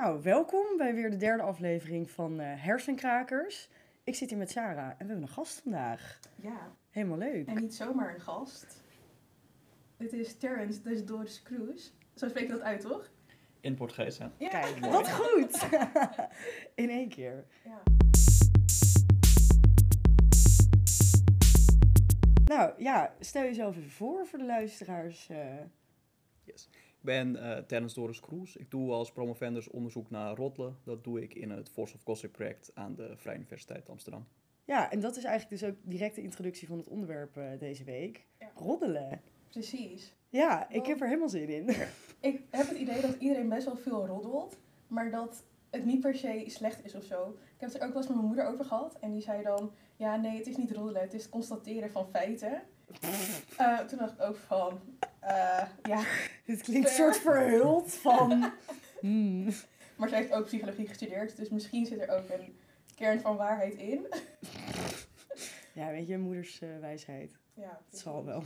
Nou, welkom bij weer de derde aflevering van eh, Hersenkrakers. Ik zit hier met Sarah en we hebben een gast vandaag. Ja, Helemaal leuk. en niet zomaar een gast. Dit is Terence Desdores Cruz. Zo spreek je dat uit, toch? In het Portugees, hè? Ja. Kijk, wat goed. In één keer. Ja. Nou ja, stel jezelf even voor voor de luisteraars. eh. Ik ben eh Terence Doris Kroes. Ik doe als promovendus onderzoek naar roddelen. Dat doe ik in het Force of Gossip project aan de Vrije Universiteit Amsterdam. Ja, en dat is eigenlijk dus ook direct de introductie van het onderwerp eh, deze week. Ja. Roddelen. Precies. Ja, ik heb er helemaal zin in. Ik heb het idee dat iedereen best wel veel roddelt, maar dat het niet per se slecht is of zo. Ik heb het er ook wel eens met mijn moeder over gehad en die zei dan, ja nee, het is niet roddelen, het is het constateren van feiten. Eh, toen dacht ik ook van, eh, ja, Dit klinkt soort verhuld van... Hmm. maar zij heeft ook psychologie gestudeerd, dus misschien zit er ook een kern van waarheid in. Ja, weet je, moeders eh, wijsheid. Ja, Het zal wel.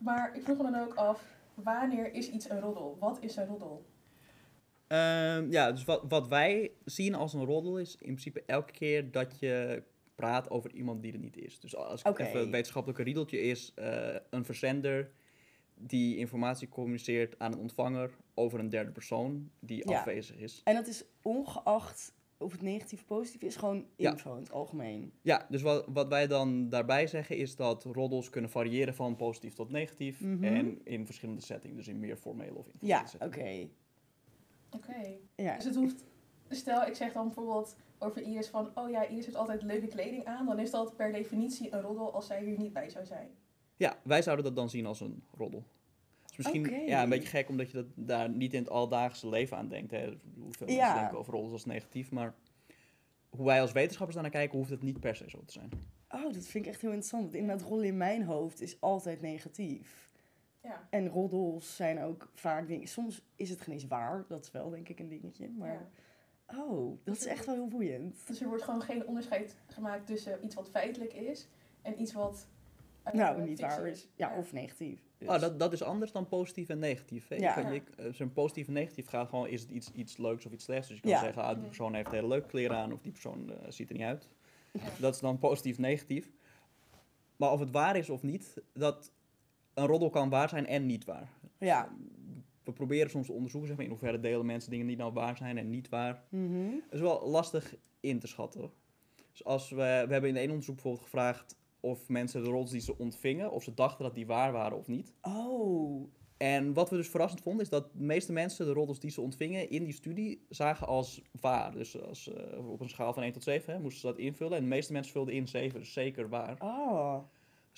Maar ik vroeg me dan ook af, wanneer is iets een roddel? Wat is een roddel? Ehm, ja, dus wat, wat wij zien als een roddel is in principe elke keer dat je praat over iemand die er niet is. Dus als Oké. even een wetenschappelijke riedeltje is, eh, een verzender die informatie communiceert aan een ontvanger over een derde persoon die Ja. afwezig is. En dat is ongeacht of het negatief of positief is, gewoon Ja. info in het algemeen. Ja, dus wat, wat wij dan daarbij zeggen is dat roddels kunnen variëren van positief tot negatief. Mhm. En in verschillende settings, dus in meer formele of informele Ja, oké. Oké. Ja. Dus het hoeft... Stel, ik zeg dan bijvoorbeeld over Iris van... Oh ja, Iris heeft altijd leuke kleding aan. Dan is dat per definitie een roddel als zij hier niet bij zou zijn. Ja, wij zouden dat dan zien als een roddel. Dus misschien ja, een beetje gek omdat je dat daar niet in het alledaagse leven aan denkt. Hè. Hoeveel Ja. mensen denken over roddels als negatief. Maar hoe wij als wetenschappers daar naar kijken, hoeft het niet per se zo te zijn. Oh, dat vind ik echt heel interessant. Want inderdaad, rollen in mijn hoofd is altijd negatief. Ja. En roddels zijn ook vaak dingen... Soms is het geen eens waar. Dat is wel, denk ik, een dingetje. Maar, ja. Oh, dat is echt wel heel boeiend. Dus er wordt gewoon geen onderscheid gemaakt tussen iets wat feitelijk is... en iets wat... eh, nou, niet waar is. Ja, of negatief. Dus- Oh, dat, dat is anders dan positief en negatief. Hè? Ja. kan- je- eh, Zo'n positief en negatief gaat gewoon, is het iets, iets leuks of iets slechts. Dus je kan Ja. zeggen, ah, die persoon heeft hele leuke kleren aan of die persoon eh, ziet er niet uit. Ja. Dat is dan positief negatief. Maar of het waar is of niet, dat een roddel kan waar zijn en niet waar. Ja. We proberen soms te onderzoeken zeg maar, in hoeverre delen mensen dingen die nou waar zijn en niet waar. Mhm. Dat is wel lastig in te schatten. Dus als we, we hebben in één onderzoek bijvoorbeeld gevraagd of mensen de roddels die ze ontvingen, of ze dachten dat die waar waren of niet. Oh, En wat we dus verrassend vonden, is dat de meeste mensen de roddels die ze ontvingen in die studie zagen als waar. Dus als, eh, op een schaal van 1 tot 7 hè, moesten ze dat invullen. En de meeste mensen vulden in 7, dus zeker waar. oh.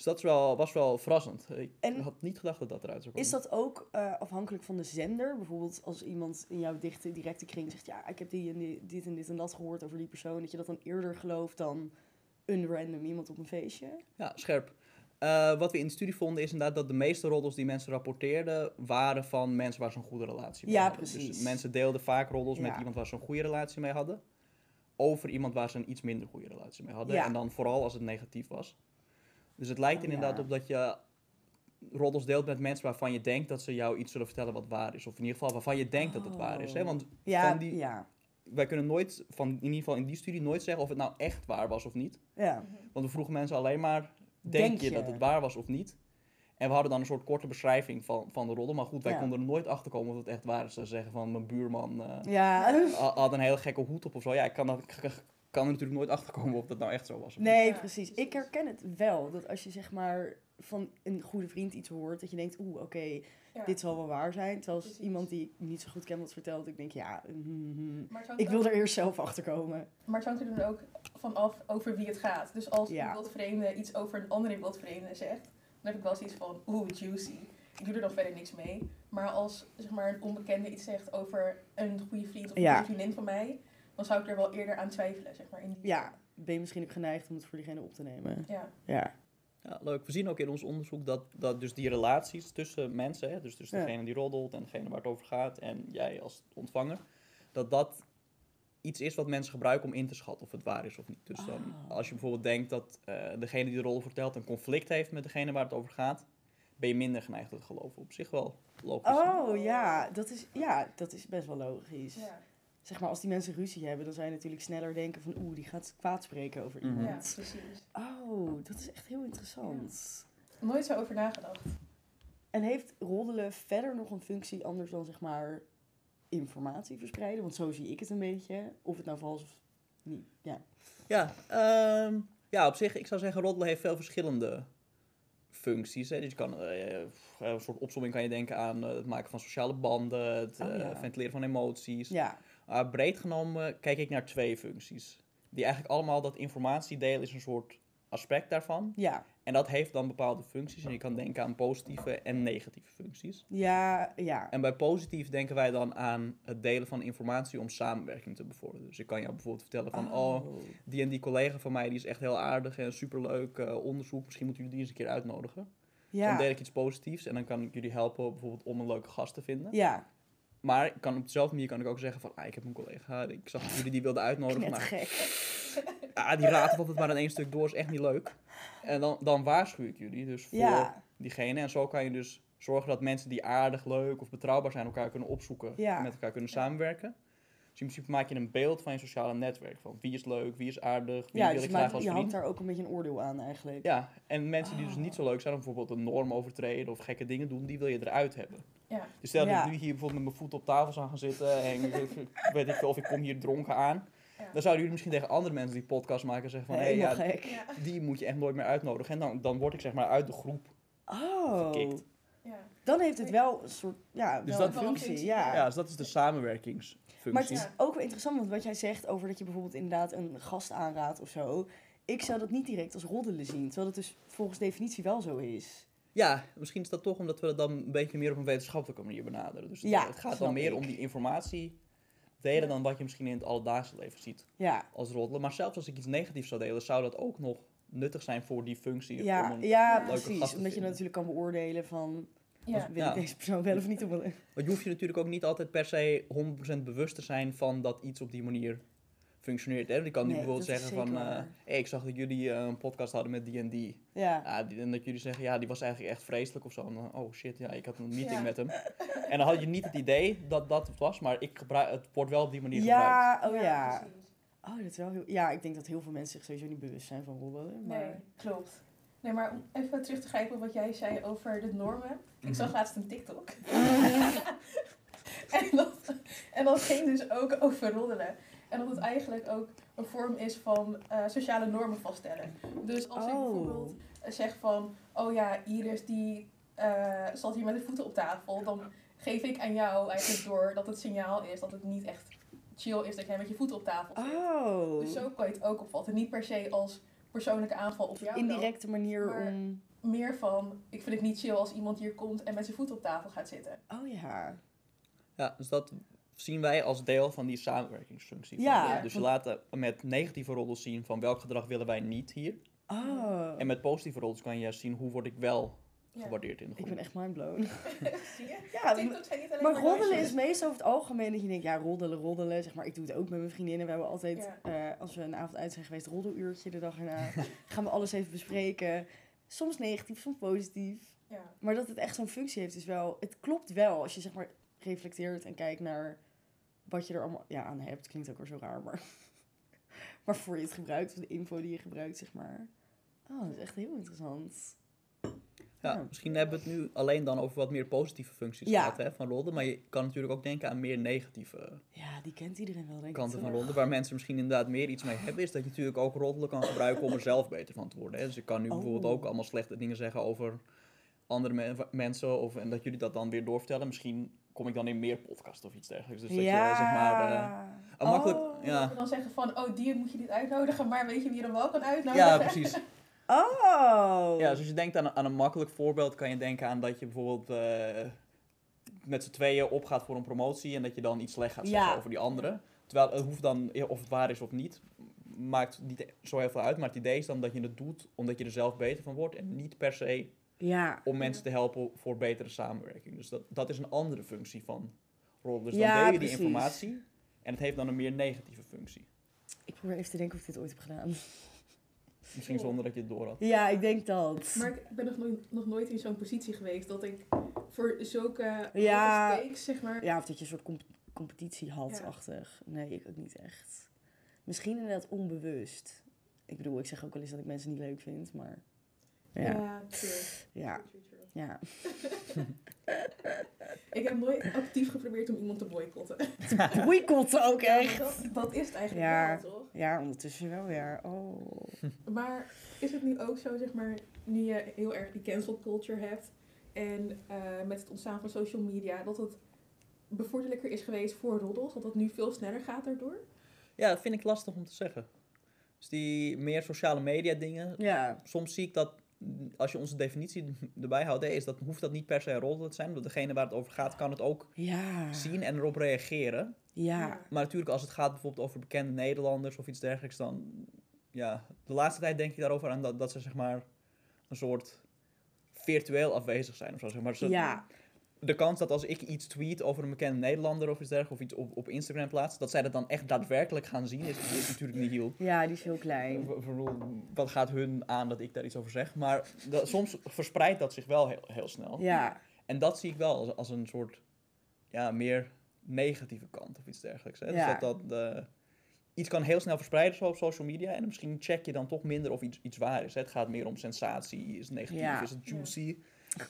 Dus dat is wel, was wel verrassend. Ik En had niet gedacht dat dat eruit zou komen. Is dat ook eh, afhankelijk van de zender? Bijvoorbeeld als iemand in jouw dichte, directe kring zegt... ja, ik heb die en die, dit en dit en dat gehoord over die persoon... dat je dat dan eerder gelooft dan een random iemand op een feestje? Ja, scherp. Eh, wat we in de studie vonden is inderdaad dat de meeste roddels die mensen rapporteerden... waren van mensen waar ze een goede relatie mee Ja, hadden. precies. Dus mensen deelden vaak roddels met iemand waar ze een goede relatie mee hadden... over iemand waar ze een iets minder goede relatie mee hadden. Ja. En dan vooral als het negatief was. Dus het lijkt inderdaad op dat je roddels deelt met mensen waarvan je denkt dat ze jou iets zullen vertellen wat waar is. Of in ieder geval waarvan je denkt dat het waar is. Hè? Oh. Want Ja, van die, ja, wij kunnen nooit, van, in ieder geval in die studie, nooit zeggen of het nou echt waar was of niet. ja. Want we vroegen mensen alleen maar, denk, Denk je, je? dat het waar was of niet? En we hadden dan een soort korte beschrijving van, van de roddel. Maar goed, wij Ja. konden er nooit achter komen of het echt waar is. Ze zeggen van, mijn buurman eh, Ja, had een hele gekke hoed op of zo. Ja, ik kan, dat, kan er natuurlijk nooit achter komen of dat nou echt zo was. of niet. nee, Ja, precies. Ik herken het wel. Dat als je zeg maar van een goede vriend iets hoort... dat je denkt, oeh, oké, Ja. dit zal wel waar zijn. Terwijl als Precies. iemand die ik niet zo goed ken wat vertelt... ik denk, ja. Maar het hangt ik wil ook- er eerst zelf achter komen. Maar het hangt er dan ook vanaf over wie het gaat. Dus als Ja. een wildvreemde iets over een andere wildvreemde zegt, dan heb ik wel zoiets van, oeh, juicy. Ik doe er dan verder niks mee. Maar als zeg maar, een onbekende iets zegt over een goede vriend of een Ja. vriendin van mij, dan zou ik er wel eerder aan twijfelen, zeg maar. In die Ja, ben je misschien ook geneigd om het voor diegene op te nemen. Ja. Ja. Ja, leuk. We zien ook in ons onderzoek dat, dat dus die relaties tussen mensen, hè, dus tussen Ja. degene die roddelt en degene waar het over gaat en jij als ontvanger, dat dat iets is wat mensen gebruiken om in te schatten of het waar is of niet. Dus dan, Ah. als je bijvoorbeeld denkt dat eh, degene die de rol vertelt een conflict heeft met degene waar het over gaat, ben je minder geneigd te geloven. Op zich wel logisch. Oh ja dat, is, ja, dat is best wel logisch. ja. Zeg maar, als die mensen ruzie hebben, dan zou je natuurlijk sneller denken van, oeh, die gaat kwaad spreken over Mhm. Ja, iemand. precies. Oh, dat is echt heel interessant. Nooit zo over nagedacht. En heeft roddelen verder nog een functie anders dan, zeg maar, informatie verspreiden? Want zo zie ik het een beetje. Of het nou vals of niet. Ja. Ja, ehm, ja, op zich, ik zou zeggen, roddelen heeft veel verschillende functies. Hè. Dus je kan, eh, eh, een soort opzomming kan je denken aan eh, het maken van sociale banden, het Oh, eh, ja. ventileren van emoties. Ja. Maar breed genomen kijk ik naar twee functies. Die eigenlijk allemaal, dat informatiedelen is een soort aspect daarvan. Ja. En dat heeft dan bepaalde functies. En je kan denken aan positieve en negatieve functies. Ja, ja. En bij positief denken wij dan aan het delen van informatie om samenwerking te bevorderen. Dus ik kan jou bijvoorbeeld vertellen van, oh, die en die collega van mij die is echt heel aardig en superleuk eh, onderzoek. Misschien moeten jullie die eens een keer uitnodigen. Dan ja. deel ik iets positiefs en dan kan ik jullie helpen bijvoorbeeld om een leuke gast te vinden. Ja, Maar ik kan op dezelfde manier kan ik ook zeggen van, ah, ik heb een collega, ik zag dat jullie die wilden uitnodigen. Maar gek. ah, die raadt altijd maar aan één stuk door, is echt niet leuk. En dan, dan waarschuw ik jullie dus voor Ja. diegene. En zo kan je dus zorgen dat mensen die aardig, leuk of betrouwbaar zijn elkaar kunnen opzoeken Ja. en met elkaar kunnen samenwerken. Dus in principe maak je een beeld van je sociale netwerk. Van wie is leuk, wie is aardig, wie Ja, wil dus ik graag als je hangt vriend. daar ook een beetje een oordeel aan eigenlijk. Ja, en mensen die dus niet zo leuk zijn, bijvoorbeeld een norm overtreden of gekke dingen doen, die wil je eruit hebben. Ja. Dus stel dat Ja. ik nu hier bijvoorbeeld met mijn voeten op tafel zou gaan zitten en weet ik veel of ik kom hier dronken aan. Ja. Dan zouden jullie misschien tegen andere mensen die podcast maken zeggen van, hé, Helemaal ja, gek. Ja. die moet je echt nooit meer uitnodigen. En dan, dan word ik zeg maar uit de groep. Oh. Gekikt. Ja. Dan heeft het wel een soort, ja, Dus wel dat- een functie. Ja. Ja, dus dat is de samenwerkingsfunctie. Maar het is Ja. ook wel interessant, want wat jij zegt over dat je bijvoorbeeld inderdaad een gast aanraadt of zo. Ik zou dat niet direct als roddelen zien, terwijl het dus volgens definitie wel zo is. Ja, misschien is dat toch omdat we dat dan een beetje meer op een wetenschappelijke manier benaderen. Dus Ja, het gaat dan meer ik. om die informatie delen Ja. dan wat je misschien in het alledaagse leven ziet Ja, als roddelen. Maar zelfs als ik iets negatiefs zou delen, zou dat ook nog nuttig zijn voor die functie. ja, om een- ja precies. Omdat je natuurlijk kan beoordelen van, Ja. wil Ja. ik deze persoon wel of niet op Want je hoeft je natuurlijk ook niet altijd per se 100% bewust te zijn van dat iets op die manier functioneert. Hè? Je kan nu Nee, bijvoorbeeld zeggen van, eh hey, ik zag dat jullie eh, een podcast hadden met die en die. Ja, Ja, die- en dat jullie zeggen, ja, die was eigenlijk echt vreselijk of zo. En dan, oh shit, ja, ik had een meeting Ja. met hem. En dan had je niet het idee dat dat het was, maar ik gebruik, het wordt wel op die manier gebruikt. ja oh ja. precies. Oh, dat is wel heel... Ja, ik denk dat heel veel mensen zich sowieso niet bewust zijn van roddelen. Maar... Nee, klopt. Nee, maar om even terug te grijpen op wat jij zei over de normen. Ik Mhm. zag laatst een TikTok. en, dat, en dat ging dus ook over roddelen. En dat het eigenlijk ook een vorm is van eh, sociale normen vaststellen. Dus als ik Oh. bijvoorbeeld eh, zeg van... Oh ja, Iris die eh zat hier met de voeten op tafel. Dan geef ik aan jou eigenlijk door dat het signaal is dat het niet echt chill is dat jij met je voeten op tafel zit. Oh, Dus zo kan je het ook opvatten. Niet per se als persoonlijke aanval op jou. dan. indirecte manier Maar- om... Meer van, ik vind het niet chill als iemand hier komt en met zijn voeten op tafel gaat zitten. Oh ja. Ja, dus dat zien wij als deel van die samenwerkingsfunctie. Ja, dus we want- laten met negatieve roddels zien van welk gedrag willen wij niet hier. Oh. En met positieve roddels kan je juist zien hoe word ik wel Ja. gewaardeerd in de Ik groep. ben echt mindblown. Zie je? Ja, Maar maar roddelen is meestal over het algemeen dat je denkt, ja, roddelen, roddelen. Zeg maar, ik doe het ook met mijn vriendinnen. We hebben altijd, eh, als we een avond uit zijn geweest, roddeluurtje de dag erna. gaan we alles even bespreken. Soms negatief, soms positief. Ja. Maar dat het echt zo'n functie heeft, is wel... Het klopt wel als je zeg maar reflecteert en kijkt naar wat je er allemaal ja, aan hebt. Klinkt ook weer zo raar, maar... Waarvoor je het gebruikt, of de info die je gebruikt, zeg maar. Oh, dat is echt heel interessant. Ja, Ja. misschien hebben we het nu alleen dan over wat meer positieve functies Ja. gehad hè, van roddelen. Maar je kan natuurlijk ook denken aan meer negatieve Ja, die kent iedereen wel, denk ik. kanten van roddelen. Waar mensen misschien inderdaad meer iets mee hebben. Is dat je natuurlijk ook roddelen kan gebruiken om er zelf beter van te worden. Hè. Dus ik kan nu Oh. bijvoorbeeld ook allemaal slechte dingen zeggen over andere me- mensen. Of, en dat jullie dat dan weer doorvertellen. Misschien kom ik dan in meer podcasts of iets dergelijks. Dus dat ja. je zeg maar... eh, een makkelijk, Oh. Dat ja, dan zeggen van, oh die moet je niet uitnodigen, maar weet je wie je dan wel kan uitnodigen? ja, precies. Oh. Ja, dus als je denkt aan, aan een makkelijk voorbeeld, kan je denken aan dat je bijvoorbeeld eh, met z'n tweeën opgaat voor een promotie en dat je dan iets slecht gaat zeggen Ja. over die andere. Terwijl het hoeft dan, of het waar is of niet, maakt niet zo heel veel uit. Maar het idee is dan dat je het doet omdat je er zelf beter van wordt en niet per se Ja. om mensen te helpen voor betere samenwerking. Dus dat, dat is een andere functie van rol. Dus Ja, dan deel je die informatie en het heeft dan een meer negatieve functie. Ik probeer even te denken of ik dit ooit heb gedaan. Misschien zonder dat je het door had. Ja, ik denk dat. Maar ik ben nog nooit, nog nooit in zo'n positie geweest dat ik voor zulke Ja. takes, zeg maar... Ja, of dat je een soort comp- competitie had-achtig. Nee, ik ook niet echt. Misschien inderdaad onbewust. Ik bedoel, ik zeg ook wel eens dat ik mensen niet leuk vind, maar... Ja, ja, true. ja. Ik heb nooit actief geprobeerd om iemand te boycotten. Boycotten ook echt. Dat, dat is het eigenlijk Ja. wel, toch? Ja, ondertussen wel, ja. Oh. Maar is het nu ook zo, zeg maar, nu je heel erg die cancel culture hebt en eh, met het ontstaan van social media, dat het bevorderlijker is geweest voor roddels, dat het nu veel sneller gaat daardoor? Ja, dat vind ik lastig om te zeggen. Dus die meer sociale media dingen, Ja, soms zie ik dat, als je onze definitie erbij houdt, is dat, hoeft dat niet per se een rol te zijn. Want degene waar het over gaat, kan het ook ja, zien en erop reageren. ja. Maar natuurlijk, als het gaat bijvoorbeeld over bekende Nederlanders of iets dergelijks, dan... Ja, de laatste tijd denk ik daarover aan dat, dat ze zeg maar een soort virtueel afwezig zijn of zo. Zeg maar. Ze- Ja, De kans dat als ik iets tweet over een bekende Nederlander of iets dergelijks, of iets op, op Instagram plaats, dat zij dat dan echt daadwerkelijk gaan zien, is, is natuurlijk niet heel... ja, die is heel klein. Wat gaat hun aan dat ik daar iets over zeg? Maar dat, soms verspreidt dat zich wel heel, heel snel. Ja, En dat zie ik wel als, als een soort ja, meer negatieve kant of iets dergelijks. Hè? Ja. Dus dat, dat eh, iets kan heel snel verspreiden zo op social media. En misschien check je dan toch minder of iets, iets waar is. Hè? Het gaat meer om sensatie. Is het negatief? Ja. Is het juicy?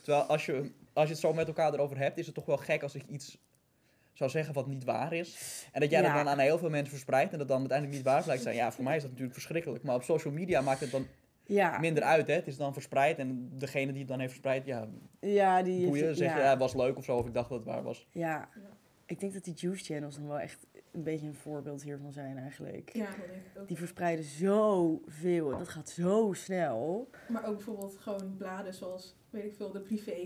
Terwijl als je, als je het zo met elkaar erover hebt, is het toch wel gek als ik iets zou zeggen wat niet waar is. En dat jij Ja. dat dan aan heel veel mensen verspreidt en dat dan uiteindelijk niet waar blijkt te zijn. Ja, voor mij is dat natuurlijk verschrikkelijk. Maar op social media maakt het dan ja. minder uit. Hè? Het is dan verspreid en degene die het dan heeft verspreid, ja, Ja, die... boeien. Zeg je, ja. ja, het was leuk of zo, of ik dacht dat het waar was. Ja. Ja. Ik denk dat die juice channels dan wel echt een beetje een voorbeeld hiervan zijn eigenlijk. Ja, dat denk ik ook. Die verspreiden zoveel. Dat gaat zo snel. Maar ook bijvoorbeeld gewoon bladen zoals, weet ik veel, de privé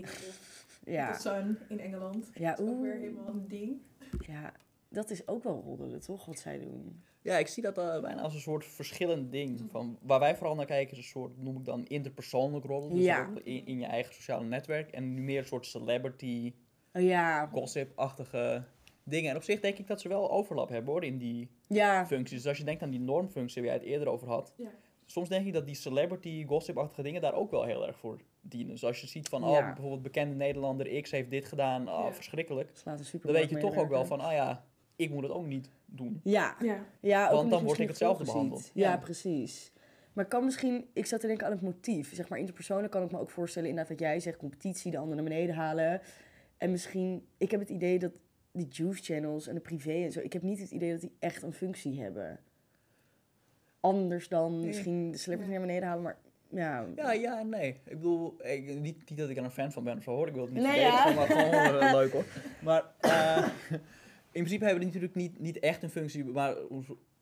Ja. The Sun in Engeland. Ja, Dat is ook weer helemaal een ding. Ja, dat is ook wel roddelen, toch? Wat zij doen. Ja, ik zie dat eh, bijna als een soort verschillend ding. Van, waar wij vooral naar kijken is een soort, noem ik dan, interpersoonlijk roddelen. Dus Ja. in, in je eigen sociale netwerk. En nu meer een soort celebrity, Oh ja. gossip-achtige dingen. En op zich denk ik dat ze wel overlap hebben hoor, in die Ja. functies. Dus als je denkt aan die normfunctie waar jij het eerder over had. Ja. Soms denk ik dat die celebrity, gossip-achtige dingen daar ook wel heel erg voor dienen. Dus als je ziet van, Ja. oh, bijvoorbeeld bekende Nederlander X heeft dit gedaan, oh, Ja. verschrikkelijk. Dan weet je toch ook wel van, ah ja, ik moet het ook niet doen. Ja. Ja. Ja, ook Want dan je word ik hetzelfde behandeld. Ja, Ja. precies. Maar kan misschien, ik zat te denken aan het motief. Zeg maar, interpersoonlijk kan ik me ook voorstellen, inderdaad, wat jij zegt, competitie, de ander naar beneden halen. En misschien, ik heb het idee dat die juice channels en de privé en zo, ik heb niet het idee dat die echt een functie hebben. Anders dan Nee. misschien de celebrity naar beneden halen, maar ja. Ja, ja nee. Ik bedoel, ik, niet, niet dat ik er een fan van ben of zo hoor. Ik wil het niet Nee, ja. maar gewoon eh, leuk hoor. Maar eh, in principe hebben die natuurlijk niet, niet echt een functie, maar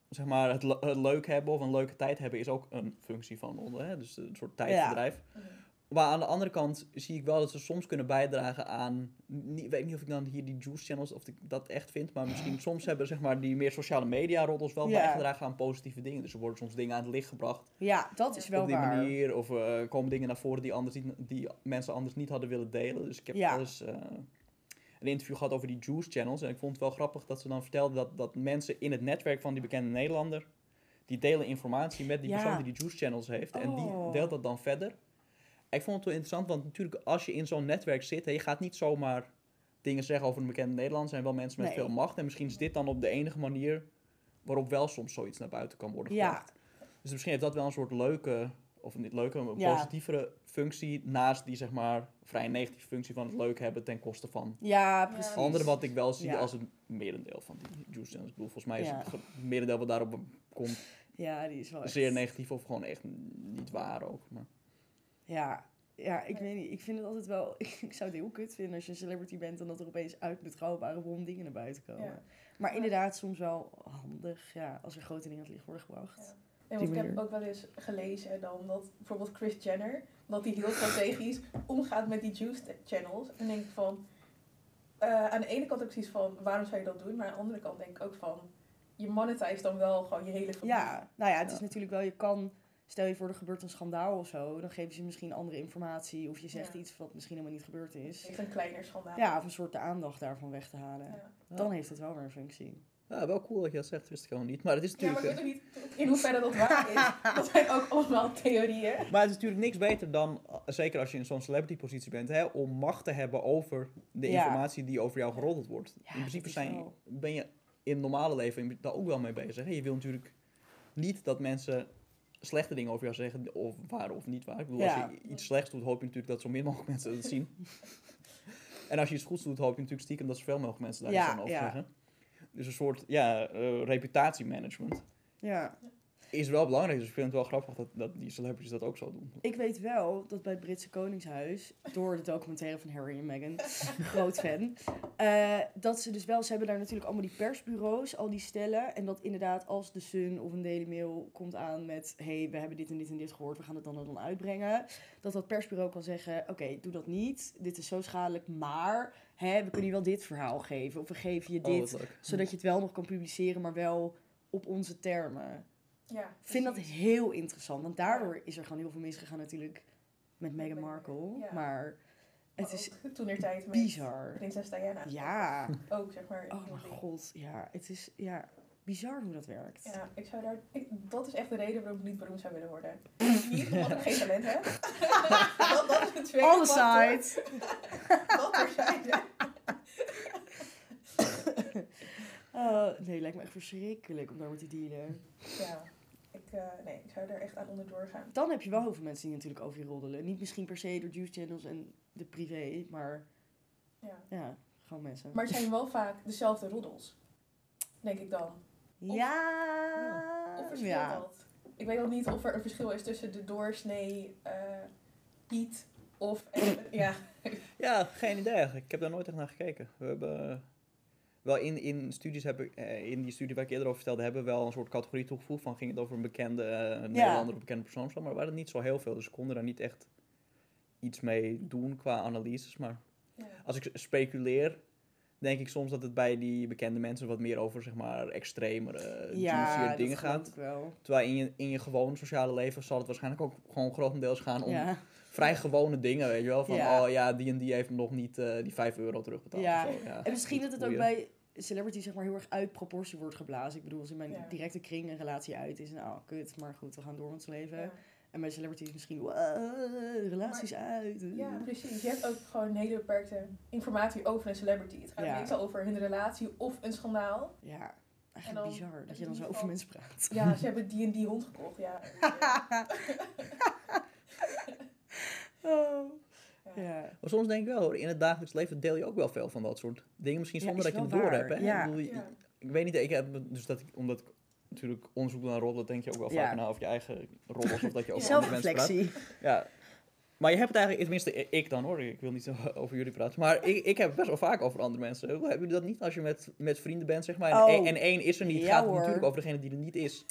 zeg maar het, le- het leuk hebben of een leuke tijd hebben is ook een functie van onder, hè? dus een soort tijdsbedrijf. Maar aan de andere kant zie ik wel dat ze soms kunnen bijdragen aan. Ik weet niet of ik dan hier die juice channels of ik dat echt vind. Maar misschien soms hebben zeg maar, die meer sociale media roddels wel Ja. bijgedragen aan positieve dingen. Dus er worden soms dingen aan het licht gebracht Ja, dat is wel op die waar. manier. Of eh, komen dingen naar voren die, anders niet, die mensen anders niet hadden willen delen. Dus ik heb Ja. eens eh, een interview gehad over die juice channels. En ik vond het wel grappig dat ze dan vertelden dat, dat mensen in het netwerk van die bekende Nederlander. Die delen informatie met die Ja. persoon die die juice channels heeft. En die Oh. deelt dat dan verder. Ik vond het wel interessant, want natuurlijk als je in zo'n netwerk zit, hè, je gaat niet zomaar dingen zeggen over een bekende Nederlander. Er zijn wel mensen met Nee. veel macht. En misschien is dit dan op de enige manier waarop wel soms zoiets naar buiten kan worden Ja. gebracht. Dus misschien heeft dat wel een soort leuke, of niet leuke, maar Ja. positievere functie. Naast die zeg maar vrij negatieve functie van het leuk hebben ten koste van Ja, precies. andere. Wat ik wel zie Ja. als een merendeel van die juice. Ik bedoel, volgens mij is het merendeel wat daarop komt Ja, die is wel echt... zeer negatief of gewoon echt niet waar ook. Maar. Ja, ja, ik weet niet. Ik vind het altijd wel... Ik zou het heel kut vinden als je een celebrity bent... en dat er opeens uit betrouwbare bron dingen naar buiten komen. Ja. Maar inderdaad, soms wel handig, ja, als er grote dingen aan het licht worden gebracht. Ja. En want ik heb ook wel eens gelezen dan dat bijvoorbeeld Chris Jenner, dat hij heel strategisch omgaat met die juice channels. En denk ik van, eh, aan de ene kant ook zoiets van, waarom zou je dat doen? Maar aan de andere kant denk ik ook van, je monetize dan wel gewoon je hele familie. Ja, nou ja, het is natuurlijk wel, je kan... Stel je voor, er gebeurt een schandaal of zo, dan geven ze je misschien andere informatie. Of je zegt Ja. iets wat misschien helemaal niet gebeurd is. Echt een kleiner schandaal. Ja, of een soort de aandacht daarvan weg te halen. Ja. Dan heeft het wel weer een functie. Ja, wel cool dat je dat zegt, wist ik helemaal niet. Maar het is Ja, maar natuurlijk... ik weet niet in hoeverre dat waar is. Dat zijn ook allemaal theorieën. Maar het is natuurlijk niks beter dan, zeker als je in zo'n celebrity positie bent, hè, om macht te hebben over de Ja. informatie die over jou geroddeld wordt. Ja, in principe zijn, wel- ben je in het normale leven daar ook wel mee bezig. Hè? Je wil natuurlijk niet dat mensen slechte dingen over jou zeggen, of waar of niet waar. Ik bedoel, Ja. als je iets slechts doet, hoop je natuurlijk dat zo min mogelijk mensen het zien. en als je iets goeds doet, hoop je natuurlijk stiekem dat zoveel mogelijk mensen daar Ja, iets aan over ja. zeggen. Dus een soort ja, eh, reputatiemanagement Ja. Is wel belangrijk. Dus ik vind het wel grappig dat, dat die celebrities dat ook zo doen. Ik weet wel dat bij het Britse Koningshuis, door de documentaire van Harry en Meghan, groot fan, eh, dat ze dus wel, ze hebben daar natuurlijk allemaal die persbureaus, al die stellen. En dat inderdaad als de Sun of een Daily Mail komt aan met, hey, we hebben dit en dit en dit gehoord, we gaan het dan en dan uitbrengen. Dat dat persbureau kan zeggen, oké, doe dat niet, dit is zo schadelijk, maar hè, we kunnen je wel dit verhaal geven. Of we geven je Oh, dit, zodat je het wel nog kan publiceren, maar wel op onze termen. Ja, Ik vind dat heel interessant, want daardoor is er gewoon heel veel misgegaan natuurlijk met Meghan Markle. ja. Maar het is ook toen er tijd met bizar. prinses Diana. Ja, Ook, zeg maar. oh mijn god, ja, het is ja, bizar hoe dat werkt. Ja, ik zou daar... Ik, dat is echt de reden waarom ik niet beroemd zou willen worden. niet omdat ik geen talent heb. dat, dat is het tweede On the side. Nee, lijkt me echt verschrikkelijk om daarmee te dealen. Ja, ik, eh, nee, ik zou er echt aan onderdoor gaan. Dan heb je wel heel veel mensen die natuurlijk over je roddelen. Niet misschien per se door juice channels en de privé, maar Ja. ja, gewoon mensen. Maar het zijn wel vaak dezelfde roddels. Denk ik dan. ja, Of verschilt ja. dat? Ik weet ook niet of er een verschil is tussen de doorsnee eh Piet of... ja, Ja, geen idee eigenlijk. Ik heb daar nooit echt naar gekeken. We hebben eh, wel in, in studies heb ik, eh, in die studie waar ik eerder over vertelde, hebben we wel een soort categorie toegevoegd van ging het over een bekende eh, Nederlander of bekende persoon. Maar er waren niet zo heel veel, dus ik kon daar niet echt iets mee doen qua analyses. Maar ja. als ik speculeer, denk ik soms dat het bij die bekende mensen wat meer over zeg maar extremere, Ja, juicier dingen gaat. Terwijl in je, in je gewone sociale leven zal het waarschijnlijk ook gewoon grotendeels gaan om Ja. vrij gewone dingen, weet je wel. Van, Ja. oh ja, die en die heeft nog niet eh, die 5 euro terugbetaald. Ja. of zo. ja. En misschien dat het ook bij celebrity zeg maar heel erg uit proportie wordt geblazen. Ik bedoel, als in mijn Ja. directe kring een relatie uit is, nou kut, maar goed, we gaan door met ons leven. En bij celebrities misschien, wow, relaties uit. Ja, precies. Je hebt ook gewoon een hele beperkte informatie over een celebrity. Het gaat Ja. meestal over hun relatie of een schandaal. Ja, dan bizar dat je dan zo over mensen praat. Ja, ze hebben die en die hond gekocht. Ja, oh. ja. Ja. Maar soms denk ik wel hoor, in het dagelijks leven deel je ook wel veel van dat soort dingen. Misschien zonder dat je het door hebt. Hè? Ja. Ik, bedoel, ik weet niet, ik heb, dus dat ik, omdat ik natuurlijk onderzoek naar roddelen, denk je ook wel Ja. vaak na over je eigen roddels of dat je over andere mensen praat. Ja. Maar je hebt het eigenlijk, tenminste ik dan hoor, ik wil niet over jullie praten, maar ik, ik heb het best wel vaak over andere mensen. Hebben jullie dat niet als je met, met vrienden bent, zeg maar, en, Oh. één- en één is er niet, Ja, gaat het hoor. natuurlijk over degene die er niet is.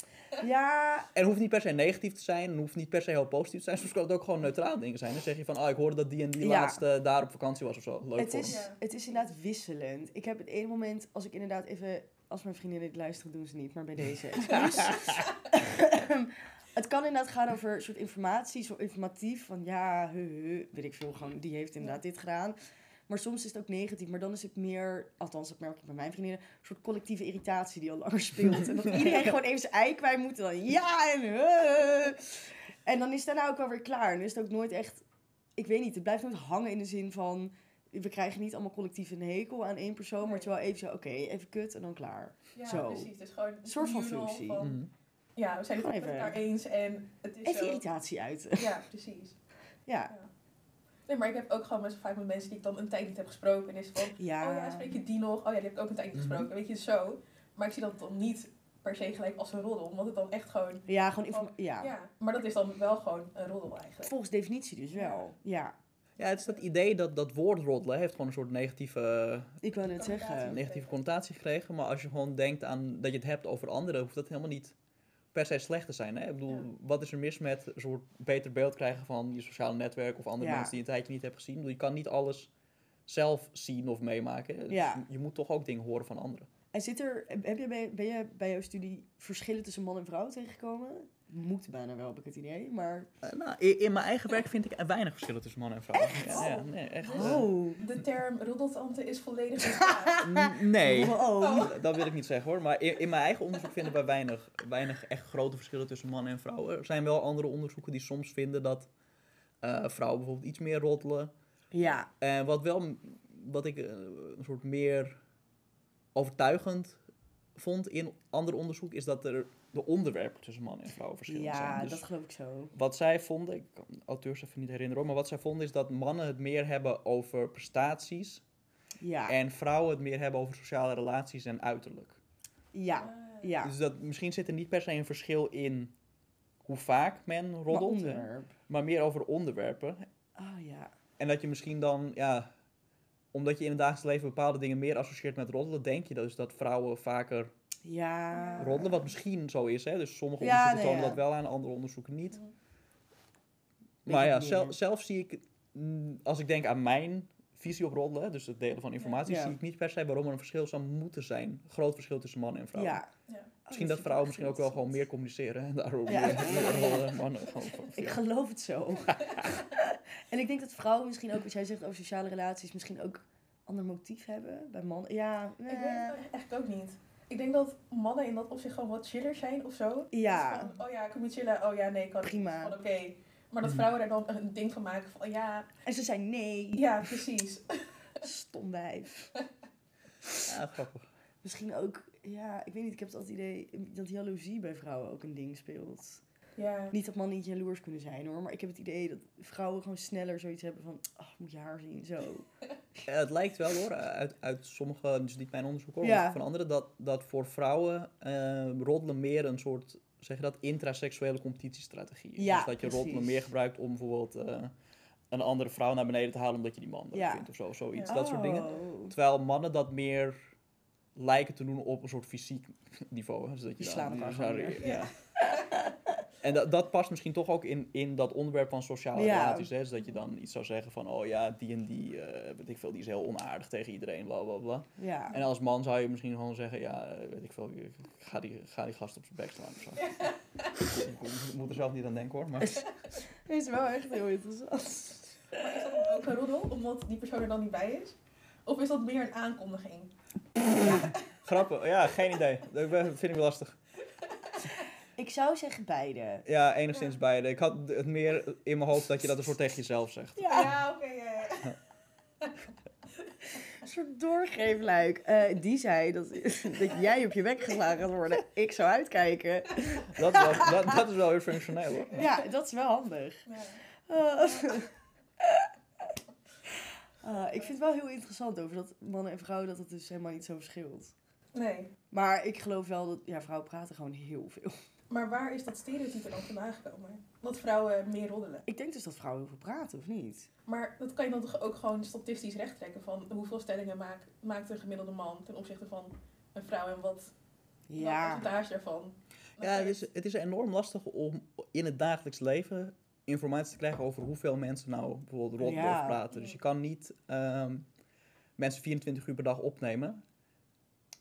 Ja, En hoeft niet per se negatief te zijn, en hoeft niet per se heel positief te zijn, soms kan het ook gewoon neutraal dingen zijn. Dan zeg je van, oh ik hoorde dat die en die Ja. laatste daar op vakantie was of zo. Leuk het voor is, het is inderdaad wisselend. Ik heb het ene moment, als ik inderdaad even, als mijn vriendinnen dit luisteren, doen ze niet, maar bij deze excuus. het kan inderdaad gaan over soort informatie, zo informatief, van ja, he, he, weet ik veel, gewoon die heeft inderdaad dit gedaan. Maar soms is het ook negatief, maar dan is het meer, althans dat merk ik bij mijn vriendinnen, een soort collectieve irritatie die al langer speelt. En dat iedereen gewoon even zijn ei kwijt moet dan ja en he. En dan is het daarna ook wel weer klaar. En dan is het ook nooit echt, ik weet niet, het blijft nooit hangen in de zin van, we krijgen niet allemaal collectief een hekel aan één persoon, maar Nee. het is wel even zo, oké, even kut en dan klaar. Ja, Zo. precies. Het is gewoon een soort van functie. van, Mhm. ja, we zijn het Gewoon met even- elkaar eens en het is Even zo. irritatie uiten. Ja, precies. Ja, Nee, maar ik heb ook gewoon best vaak met mensen die ik dan een tijd niet heb gesproken. En is van, ja. oh ja, spreek je die nog? Oh ja, die heb ik ook een tijd niet Mhm. gesproken. Weet je, zo. Maar ik zie dat dan niet per se gelijk als een roddel. Omdat het dan echt gewoon, Ja, gewoon informa- ja. ja. Maar dat is dan wel gewoon een roddel eigenlijk. Volgens definitie dus wel. Ja, Ja, het is dat idee dat dat woord roddelen heeft gewoon een soort negatieve, ik wou net Connotatie. zeggen. negatieve connotatie gekregen. Maar als je gewoon denkt aan dat je het hebt over anderen, hoeft dat helemaal niet per se slecht te zijn. Hè? Ik bedoel, Ja. wat is er mis met een soort beter beeld krijgen van je sociale netwerk of andere Ja. mensen die je een tijdje niet hebt gezien? Ik bedoel, je kan niet alles zelf zien of meemaken. Dus Ja. je, je moet toch ook dingen horen van anderen. En zit er, heb je bij, ben je bij jouw studie verschillen tussen man en vrouw tegengekomen? Moet bijna wel, heb ik het idee. Maar... Eh, nou, in, in mijn eigen werk vind ik er weinig verschillen tussen mannen en vrouwen. Ja, ja, nee, echt. eh, Oh. De term roddeltante is volledig nee. Oh. Dat wil ik niet zeggen hoor. Maar in, in mijn eigen onderzoek vinden wij weinig, weinig echt grote verschillen tussen mannen en vrouwen. Er zijn wel andere onderzoeken die soms vinden dat eh, vrouwen bijvoorbeeld iets meer roddelen. Ja. En wat wel, wat ik eh, een soort meer overtuigend vond in ander onderzoek, is dat er de onderwerpen tussen mannen en vrouwen verschillend Ja, zijn. Dus dat geloof ik zo. wat zij vonden, ik kan de auteurs even niet herinneren, maar wat zij vonden is dat mannen het meer hebben over prestaties Ja. en vrouwen het meer hebben over sociale relaties en uiterlijk. Ja. Ah. Ja. Dus dat, misschien zit er niet per se een verschil in hoe vaak men Maar roddelt, onderwerp. maar meer over onderwerpen. Oh ja. En dat je misschien dan, ja, omdat je in het dagelijks leven bepaalde dingen meer associeert met roddelen, denk je dus dat vrouwen vaker Ja. roddelen, wat misschien zo is. Hè? Dus sommige Ja, onderzoeken nee, tonen ja. dat wel aan, andere onderzoeken niet. Maar ja, niet, zelf zie ik, mm, als ik denk aan mijn visie op roddelen, dus het delen van informatie, Ja. zie ik niet per se waarom er een verschil zou moeten zijn. Groot verschil tussen mannen en vrouwen. Ja. Ja. Misschien Oh, dat ik vrouwen echt misschien ook wel gewoon meer communiceren en daardoor Ja. meer, meer roddelen. Mannen gewoon van Ik geloof het zo. en ik denk dat vrouwen misschien ook, wat jij zegt over sociale relaties, misschien ook ander motief hebben bij mannen. Ja, Ik weet nee. het eigenlijk ook niet. Ik denk dat mannen in dat opzicht gewoon wat chiller zijn of zo. Ja. Dus van, oh ja, ik moet chillen. Oh ja, nee, kan. Prima. Oké. Maar dat Mhm. vrouwen daar dan een ding van maken van, ja, En ze zijn nee. ja, precies. Stom wijf. Ja, grappig. Misschien ook, ja, ik weet niet, ik heb het altijd idee dat jaloezie bij vrouwen ook een ding speelt. Ja. Niet dat mannen niet jaloers kunnen zijn hoor, maar ik heb het idee dat vrouwen gewoon sneller zoiets hebben van, oh, moet je haar zien, zo. Ja, het lijkt wel hoor, uit, uit sommige, dus niet mijn onderzoek hoor, Ja. van anderen, dat, dat voor vrouwen eh, roddelen meer een soort, zeg je dat, intraseksuele competitiestrategie is. Ja, dus dat je roddelen precies. meer gebruikt om bijvoorbeeld eh, een andere vrouw naar beneden te halen omdat je die man leuk vindt of zo, zoiets, dat soort dingen. Oh. Terwijl mannen dat meer lijken te doen op een soort fysiek niveau. Dus dat je Die slaan elkaar ja. En dat, dat past misschien toch ook in, in dat onderwerp van sociale Ja. relaties. Hè? Dus dat je dan iets zou zeggen van, oh ja, die en die, eh, weet ik veel, die is heel onaardig tegen iedereen, bla bla bla. Ja. En als man zou je misschien gewoon zeggen, ja, eh, weet ik veel, ik ga die, ga die gast op zijn bek slaan of zo. ik, moet er zelf niet aan denken hoor, maar... is wel echt heel interessant. Maar is dat dan ook een roddel, omdat die persoon er dan niet bij is? Of is dat meer een aankondiging? Grappen, ja, geen idee. Dat vind ik wel lastig. Ik zou zeggen beide. Ja, enigszins beide. Ik had het meer in mijn hoofd dat je dat een soort tegen jezelf zegt. Ja, oké, ja. een soort doorgeefluik. Eh, die zei dat, dat jij op je bek geslagen gaat worden. Ik zou uitkijken. Dat is wel, dat, dat is wel weer functioneel hoor. Ja, dat is wel handig. ja. Ah. Ah, ik vind het wel heel interessant over dat mannen en vrouwen dat het dus helemaal niet zo verschilt. Nee. Maar ik geloof wel dat ja, vrouwen praten gewoon heel veel. Maar waar is dat stereotype dan vandaan gekomen? Dat vrouwen meer roddelen. Ik denk dus dat vrouwen heel veel praten, of niet? Maar dat kan je dan toch ook gewoon statistisch rechttrekken van hoeveel stellingen maakt, maakt een gemiddelde man ten opzichte van een vrouw en wat, wat Ja. percentage daarvan. Ja, het is, het is enorm lastig om in het dagelijks leven informatie te krijgen over hoeveel mensen nou bijvoorbeeld roddelen Ja. of praten. Dus je kan niet ehm, mensen 24 uur per dag opnemen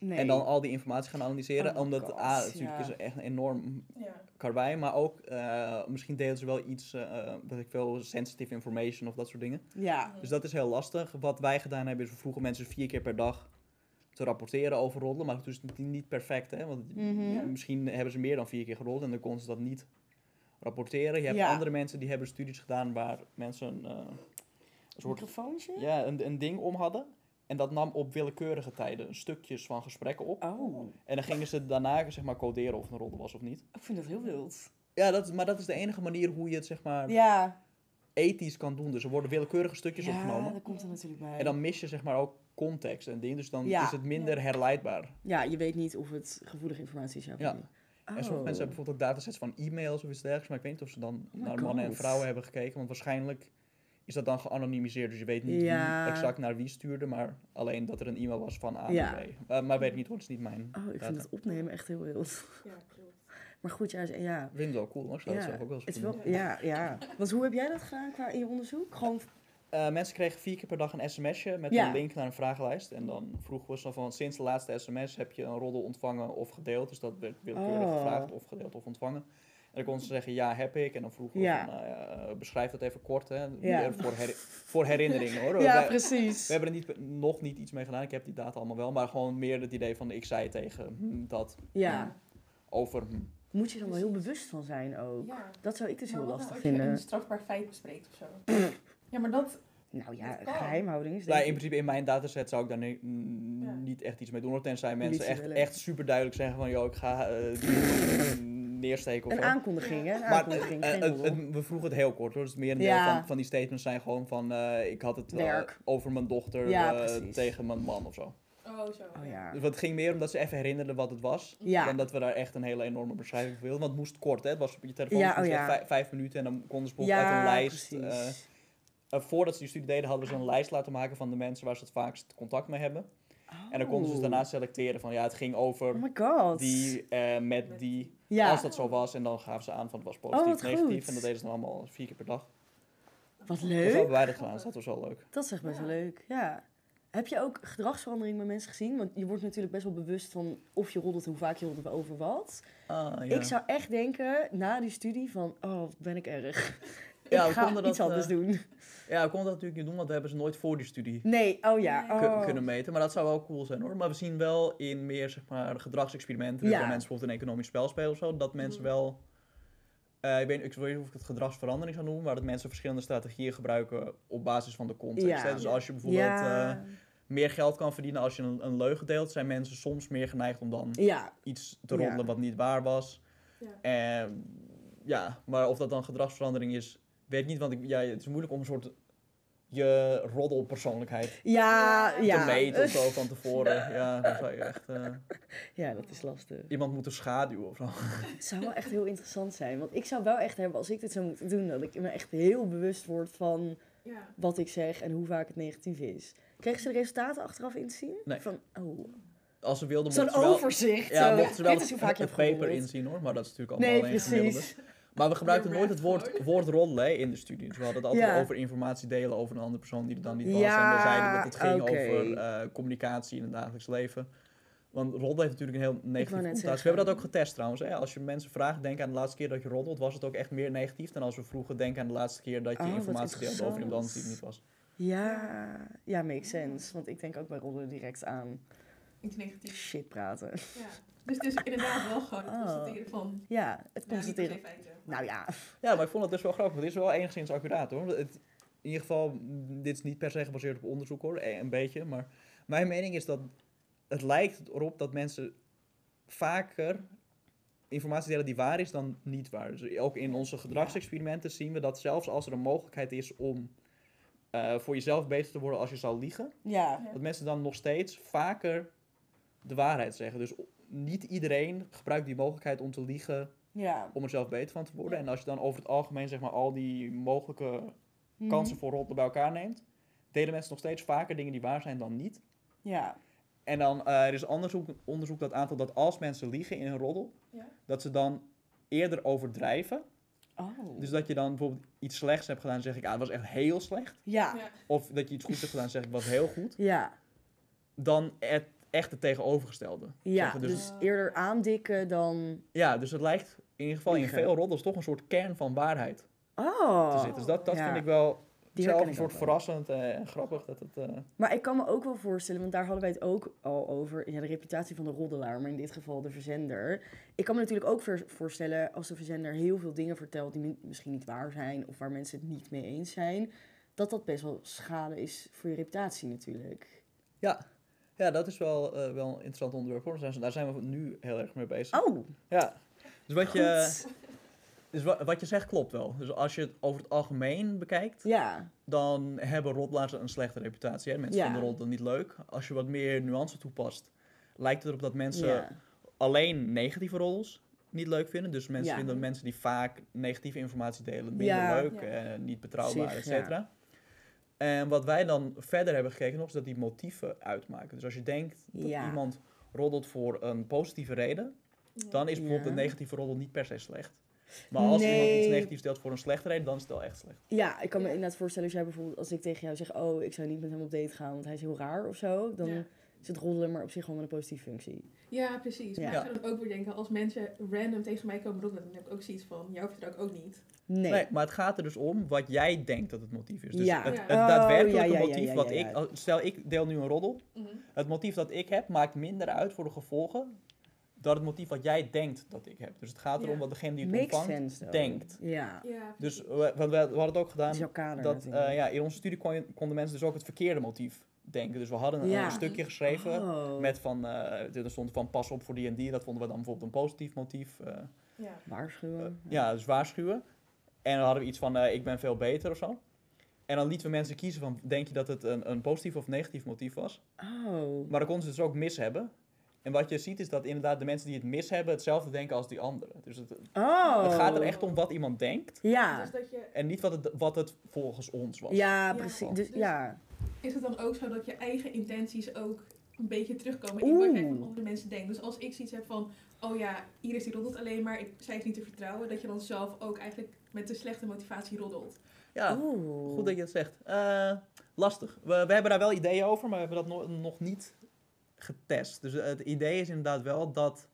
Nee. en dan al die informatie gaan analyseren. Oh omdat, God, ah, natuurlijk ja. is echt een enorm ja. karwei, maar ook eh, misschien delen ze wel iets, eh dat ik veel sensitive information of dat soort dingen. Ja. Dus dat is heel lastig. Wat wij gedaan hebben is, we vroegen mensen vier keer per dag te rapporteren over roddelen. Maar het is niet, niet perfect, hè. Want Mhm. Misschien hebben ze meer dan vier keer gerold en dan konden ze dat niet rapporteren. Je hebt Ja. andere mensen die hebben studies gedaan waar mensen eh, een soort Microfoontje? ja, een, een ding om hadden. En dat nam op willekeurige tijden stukjes van gesprekken op. Oh, En dan gingen ze daarna zeg maar coderen of het een roddel was of niet. ik vind dat heel wild. Ja, dat, maar dat is de enige manier hoe je het zeg maar Ja. ethisch kan doen. Dus er worden willekeurige stukjes Ja, opgenomen. dat komt er natuurlijk bij. En dan mis je zeg maar ook context en dingen. Dus dan Ja. is het minder herleidbaar. Ja, je weet niet of het gevoelige informatie is. Ja. niet. En sommige Oh. mensen hebben bijvoorbeeld ook datasets van e-mails of iets dergelijks. Maar ik weet niet of ze dan Oh naar mannen en vrouwen hebben gekeken. Want waarschijnlijk is dat dan geanonimiseerd. Dus je weet niet Ja. wie exact naar wie stuurde. Maar alleen dat er een e-mail was van A Ja. B. Uh, maar weet ik niet hoor, het is niet mijn Oh, ik data. vind het opnemen echt heel wild. ja, klopt. Maar goed, ja, ja. Ik vind het wel cool hoor. Ik zou ja. het zelf ook wel eens wel, ja, ja. Want hoe heb jij dat gedaan qua in je onderzoek? Gewoon, Eh, mensen kregen vier keer per dag een sms'je met Ja. een link naar een vragenlijst. En dan vroegen we zo van, sinds de laatste sms heb je een roddel ontvangen of gedeeld. Dus dat werd willekeurig Oh. gevraagd of gedeeld of ontvangen. En dan konden ze zeggen, ja, heb ik. En dan vroegen we Ja. van, nou ja, eh, beschrijf dat even kort, hè. Ja. Voor, voor herinnering, hoor. Ja, we, precies. we hebben er niet, nog niet iets mee gedaan. Ik heb die data allemaal wel. Maar gewoon meer het idee van, ik zei tegen hm, dat Ja. over hm. Moet je dan wel heel bewust van zijn ook. Ja. Dat zou ik dus Maar heel lastig nou als je vinden. een strafbaar feit bespreekt of zo? ja, maar dat... Nou ja, geheimhouding is Nou, in principe in mijn dataset zou ik daar Ja. niet echt iets mee doen. hoor, Tenzij mensen echt, echt super duidelijk zeggen van... joh, ik ga eh, neersteken of Een zo. aankondiging, hè? Een Maar aankondiging, eh, geen het- roddel. het- we vroegen het heel kort hoor. Dus meer een Ja. deel van, van die statements zijn gewoon van... eh, ik had het eh, Werk. over mijn dochter Ja, eh, precies. tegen mijn man of zo. Oh, zo. Oh ja. Dus het ging meer omdat ze even herinnerden wat het was. Ja. Dan dat we daar echt een hele enorme beschrijving voor wilden. Want het moest kort, hè. Het was op je telefoon Ja, dus het moest oh echt ja. vijf, vijf minuten. En dan konden ze bijvoorbeeld uit een lijst... precies. eh, eh, voordat ze die studie deden, hadden we ze een lijst laten maken van de mensen waar ze het vaakst contact mee hebben. En dan konden ze dus Oh. daarna selecteren van ja, het ging over Oh my god. die eh, met die, ja. als dat zo was. En dan gaven ze aan van het was Oh, positief, wat negatief. goed. En dat deden ze dan allemaal vier keer per dag. Wat leuk. hebben wij dat gedaan, dus dat was wel leuk. Dat is echt best Ja. wel leuk, ja. Heb je ook gedragsverandering bij mensen gezien? Want je wordt natuurlijk best wel bewust van of je roddelt, hoe vaak je roddelt over wat. Ah, Ik zou echt denken, na die studie, van, oh, wat ben ik erg. Ja, ik we ga konden iets dat, anders eh, doen. Ja, we konden dat natuurlijk niet doen, want we hebben ze nooit voor die studie Nee, oh ja. Oh. kunnen meten. Maar dat zou wel cool zijn hoor. Maar we zien wel in meer zeg maar gedragsexperimenten, Ja. waar mensen bijvoorbeeld een economisch spel spelen of zo, dat mensen Mhm. wel... eh, ik, weet, ik weet niet of ik het gedragsverandering zou noemen, maar dat mensen verschillende strategieën gebruiken op basis van de context. Ja. Dus als je bijvoorbeeld Ja. eh, meer geld kan verdienen als je een, een leugen deelt, zijn mensen soms meer geneigd om dan ja, iets te Ja. roddelen wat niet waar was. Ja. En ja, maar of dat dan gedragsverandering is, weet niet. Want ik, ja, het is moeilijk om een soort je roddelpersoonlijkheid ja, te ja. te meten of zo van tevoren. Ja, dan zou je echt eh, Ja, dat is lastig. iemand moeten schaduwen of zo. Het zou wel echt heel interessant zijn. Want ik zou wel echt hebben, als ik dit zou moeten doen, dat ik me echt heel bewust word van Ja. wat ik zeg en hoe vaak het negatief is. Kregen ze de resultaten achteraf in te zien? Nee. Van, oh. Als ze wilden, Zo'n mochten ze wel, overzicht. ja, mochten ze wel het, paper inzien hoor, maar dat is natuurlijk allemaal Nee, alleen gemiddelde. precies. Maar we gebruikten nooit het woord, woord roddelen hè, in de studie. Dus we hadden het altijd Ja. over informatie delen over een andere persoon die er dan niet was. Ja, en we zeiden dat het ging over eh, communicatie in het dagelijks leven. Want roddelen heeft natuurlijk een heel negatieve net connotatie. We hebben dat ook getest trouwens. Hè. Als je mensen vraagt, denk aan de laatste keer dat je roddelt, was het ook echt meer negatief dan als we vroegen, denk aan de laatste keer dat je Oh, informatie deelde over iemand anders die het niet was. Ja, ja, makes sense. Want ik denk ook bij rollen direct aan Iets negatiefs. shit praten. Ja. Dus, dus inderdaad wel gewoon het Oh. constateren van... Ja, het constateren. Nou ja, Ja, maar ik vond het dus wel grappig. Het is wel enigszins accuraat hoor. Het, in ieder geval, mm, dit is niet per se gebaseerd op onderzoek hoor, eh, een beetje. Maar mijn mening is dat het lijkt erop dat mensen vaker informatie delen die waar is dan niet waar. Dus ook in onze gedragsexperimenten zien we dat zelfs als er een mogelijkheid is om eh, voor jezelf beter te worden als je zou liegen. Ja. dat mensen dan nog steeds vaker de waarheid zeggen. Dus niet iedereen gebruikt die mogelijkheid om te liegen Ja. om er zelf beter van te worden. Ja. En als je dan over het algemeen zeg maar al die mogelijke Mhm. kansen voor roddelen bij elkaar neemt, delen mensen nog steeds vaker dingen die waar zijn dan niet. Ja. En dan eh, er is onderzoek, onderzoek dat aantal dat als mensen liegen in een roddel, Ja. dat ze dan eerder overdrijven. Oh. Dus dat je dan bijvoorbeeld iets slechts hebt gedaan, zeg ik, ah, het was echt heel slecht. ja. Ja. Of dat je iets goeds hebt gedaan, zeg ik, was heel goed. Ja. Dan het, echt het tegenovergestelde. Ja, dus, Dus, eerder aandikken dan... ja, dus het lijkt in ieder geval in veel roddels toch een soort kern van waarheid Oh. te zitten. Dus dat, dat Ja. vind ik wel Die zelf een soort wel. verrassend eh, en grappig dat het... eh, Maar ik kan me ook wel voorstellen, want daar hadden wij het ook al over, ja, de reputatie van de roddelaar, maar in dit geval de verzender. Ik kan me natuurlijk ook voorstellen als de verzender heel veel dingen vertelt die mi- misschien niet waar zijn of waar mensen het niet mee eens zijn, dat dat best wel schade is voor je reputatie natuurlijk. Ja, ja dat is wel, eh, wel een interessant onderwerp. Hoor. Daar zijn- Daar zijn we nu heel erg mee bezig. Oh, Ja, dus wat je, dus wa- wat je zegt klopt wel. Dus als je het over het algemeen bekijkt, Ja, dan hebben roddelaars een slechte reputatie. Hè? Mensen Ja. vinden roddelen niet leuk. Als je wat meer nuance toepast, lijkt het erop dat mensen ja, alleen negatieve roddels niet leuk vinden. Dus mensen Ja. vinden mensen die vaak negatieve informatie delen minder Ja. leuk, Ja. eh, niet betrouwbaar, et cetera. En wat wij dan verder hebben gekeken nog, is dat die motieven uitmaken. Dus als je denkt dat Ja. iemand roddelt voor een positieve reden, dan is bijvoorbeeld Ja. een negatieve roddel niet per se slecht. Maar als iemand iets negatiefs deelt voor een slechte reden, dan is het wel echt slecht. ja, ik kan me inderdaad voorstellen als jij bijvoorbeeld, als ik tegen jou zeg, oh, ik zou niet met hem op date gaan, want hij is heel raar of zo, dan Ja. Is het roddelen maar op zich wel met een positieve functie. Ja, precies. Maar Ja. ik zou dan ook weer denken, als mensen random tegen mij komen roddelen, dan heb ik ook zoiets van, jou vertrouw ik ook niet. Nee. Nee, maar het gaat er dus om wat jij denkt dat het motief is. Dus Ja. het, het Oh, daadwerkelijke ja, ja, motief ja, wat ja, ja. ik... Stel, ik deel nu een roddel. Mhm. Het motief dat ik heb maakt minder uit voor de gevolgen dan het motief wat jij denkt dat ik heb. Dus het gaat erom Ja. wat degene die het Makes ontvangt sense, denkt. Ja. Ja, Dus we, want we, we hadden het ook gedaan is jouw kader dat eh, ja, in onze studie konden mensen dus ook het verkeerde motief denken. Dus we hadden een, Ja. een stukje geschreven Oh. met van, eh, er stond van pas op voor die en die. Dat vonden we dan bijvoorbeeld een positief motief. eh, ja. Waarschuwen. ja, dus waarschuwen. En dan hadden we iets van eh, ik ben veel beter of zo. En dan lieten we mensen kiezen van denk je dat het een, een positief of negatief motief was. Oh. Maar dan konden ze dus ook mis hebben. En wat je ziet is dat inderdaad de mensen die het mis hebben hetzelfde denken als die anderen. Dus het, Oh. het gaat er echt om wat iemand denkt Ja. Dus dat je, en niet wat het, wat het volgens ons was. Ja, precies. Dus, Dus- ja. Is het dan ook zo dat je eigen intenties ook een beetje terugkomen in wat jij van andere mensen denkt? Dus als ik zoiets heb van, oh ja, Iris die roddelt alleen maar, ik, zij is niet te vertrouwen, dat je dan zelf ook eigenlijk met de slechte motivatie roddelt. Ja, Oeh. goed dat je het zegt. Eh, lastig. We, we hebben daar wel ideeën over, maar we hebben dat no- nog niet getest. Dus het idee is inderdaad wel dat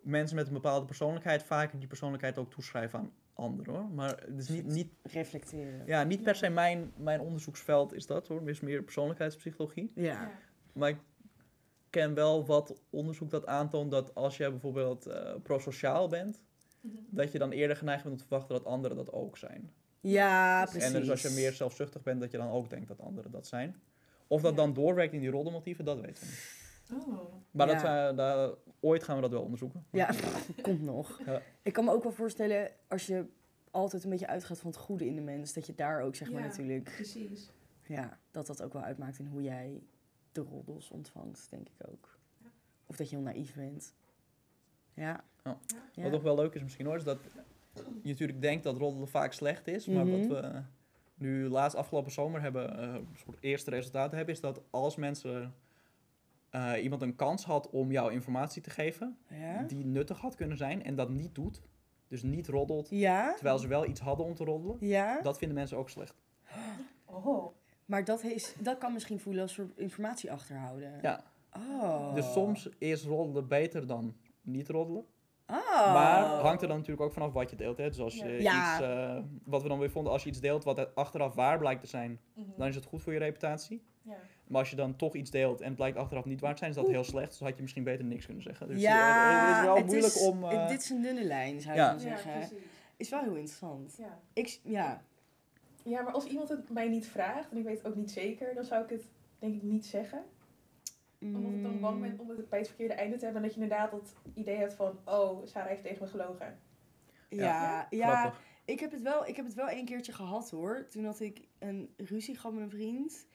mensen met een bepaalde persoonlijkheid vaker die persoonlijkheid ook toeschrijven aan anderen hoor. Maar het is niet, niet, Reflecteren. ja, niet per se mijn, mijn onderzoeksveld is dat hoor. Het is meer persoonlijkheidspsychologie. Ja. Maar ik ken wel wat onderzoek dat aantoont dat als je bijvoorbeeld eh prosociaal bent, Mhm. dat je dan eerder geneigd bent om te verwachten dat anderen dat ook zijn. Ja, precies. En dus als je meer zelfzuchtig bent, dat je dan ook denkt dat anderen dat zijn. Of dat Ja. dan doorwerkt in die roddelmotieven, dat weten we niet. Oh. Maar dat, Ja. daar, ooit gaan we dat wel onderzoeken. Ja, komt nog. Ja. Ik kan me ook wel voorstellen, als je altijd een beetje uitgaat van het goede in de mens, dat je daar ook zeg maar Ja. natuurlijk, Precies. ja, dat dat ook wel uitmaakt in hoe jij de roddels ontvangt, denk ik ook. Ja. Of dat je heel naïef bent. Ja. Ja. Ja. Wat nog wel leuk is misschien hoor, is dat je natuurlijk denkt dat roddelen vaak slecht is. Maar Mhm. wat we nu laatst afgelopen zomer hebben, eh, een soort eerste resultaten hebben, is dat als mensen eh, iemand een kans had om jou informatie te geven, Ja? die nuttig had kunnen zijn en dat niet doet, dus niet roddelt, Ja? terwijl ze wel iets hadden om te roddelen, Ja? dat vinden mensen ook slecht. Oh. Maar dat, is, dat kan misschien voelen als informatie achterhouden. Ja. Oh. Dus soms is roddelen beter dan niet roddelen. Oh. Maar hangt er dan natuurlijk ook vanaf wat je deelt. Hè? Dus als je Ja. iets, eh, wat we dan weer vonden, als je iets deelt wat achteraf waar blijkt te zijn, Mhm. dan is het goed voor je reputatie. Ja. Maar als je dan toch iets deelt en het blijkt achteraf niet waar te zijn, is dat Oeh. heel slecht. Dus had je misschien beter niks kunnen zeggen. Dus ja, eh, het is wel het moeilijk is- om... eh, dit is een dunne lijn, zou Ja. je dan ja, zeggen. precies. Is wel heel interessant. Ja. Ik, ja. ja, maar als iemand het mij niet vraagt, en ik weet het ook niet zeker, dan zou ik het denk ik niet zeggen. Omdat ik dan bang ben om het bij het verkeerde einde te hebben. En dat je inderdaad dat idee hebt van, oh, Sarah heeft tegen me gelogen. Ja, ja, ik, heb het wel, ik heb het wel een keertje gehad hoor. Toen had ik een ruzie gehad met een vriend.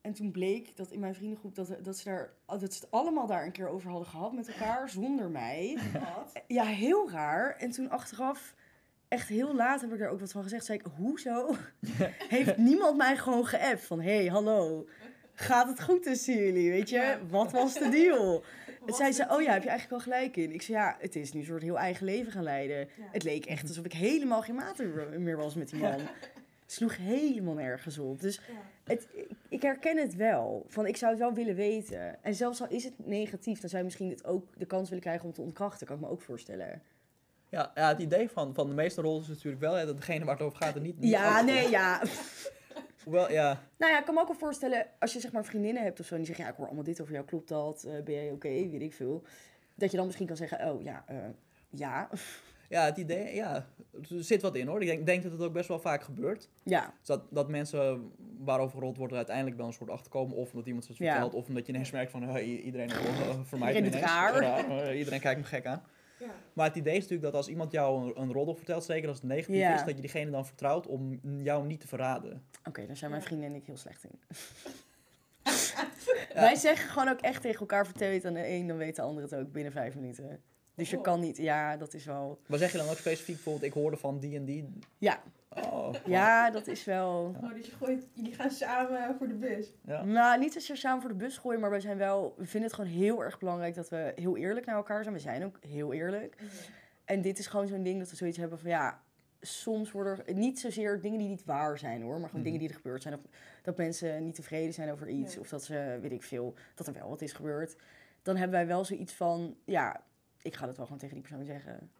En toen bleek dat in mijn vriendengroep dat, dat, ze daar, dat ze het allemaal daar een keer over hadden gehad met elkaar, zonder mij. Wat? Ja, heel raar. En toen achteraf, echt heel laat heb ik daar ook wat van gezegd. Zei ik, hoezo heeft niemand mij gewoon geappt van... Hé, hey, hallo, gaat het goed tussen jullie, weet je? Ja. Wat was de deal? Het zei ze, oh ja, heb je eigenlijk wel gelijk in. Ik zei, ja, het is nu een soort heel eigen leven gaan leiden. Ja. Het leek echt alsof ik helemaal geen maat meer was met die man. Sloeg helemaal nergens op. Dus Ja. het, ik, ik herken het wel. Van, ik zou het wel willen weten. En zelfs al is het negatief, dan zou je misschien het ook de kans willen krijgen om te ontkrachten. Kan ik me ook voorstellen. Ja, ja, het idee van, van de meeste rollen is natuurlijk wel hè, dat degene waar het over gaat er niet, niet Ja, nee, ja. Hoewel, ja, Nou ja, ik kan me ook wel voorstellen, als je zeg maar vriendinnen hebt of zo, en die zeggen, ja, ik hoor allemaal dit over jou, klopt dat? Eh, ben jij oké? Weet ik veel. Dat je dan misschien kan zeggen, oh ja, eh, ja, ja, het idee, ja, er zit wat in hoor. Ik denk, denk dat het ook best wel vaak gebeurt. ja, Dus dat, dat mensen waarover gerold wordt er uiteindelijk wel een soort achterkomen. Of omdat iemand het Ja. vertelt. Of omdat je ineens merkt van eh, i- iedereen uh, vermijdt me Iedereen doet ineens. raar. eh, iedereen kijkt me gek aan. Maar het idee is natuurlijk dat als iemand jou een, een roddel vertelt, zeker als het negatief Ja. is, dat je diegene dan vertrouwt om jou niet te verraden. oké, daar zijn mijn vrienden en ik heel slecht in. Wij zeggen gewoon ook echt tegen elkaar, vertel je het aan de een, dan weet de ander het ook binnen vijf minuten. Dus je Oh. kan niet, ja, dat is wel, Maar zeg je dan ook specifiek bijvoorbeeld, ik hoorde van die en die. ja, Oh, ja, dat is wel... Oh, dus je gooit, jullie gaan samen voor de bus. ja. Nou, niet dat ze samen voor de bus gooien, maar wij zijn wel, we vinden het gewoon heel erg belangrijk dat we heel eerlijk naar elkaar zijn. We zijn ook heel eerlijk. En dit is gewoon zo'n ding dat we zoiets hebben van ja, soms worden er niet zozeer dingen die niet waar zijn hoor, maar gewoon Mhm. dingen die er gebeurd zijn. Of dat mensen niet tevreden zijn over iets, Ja. of dat ze, weet ik veel, dat er wel wat is gebeurd. Dan hebben wij wel zoiets van, ja, ik ga dat wel gewoon tegen die persoon zeggen.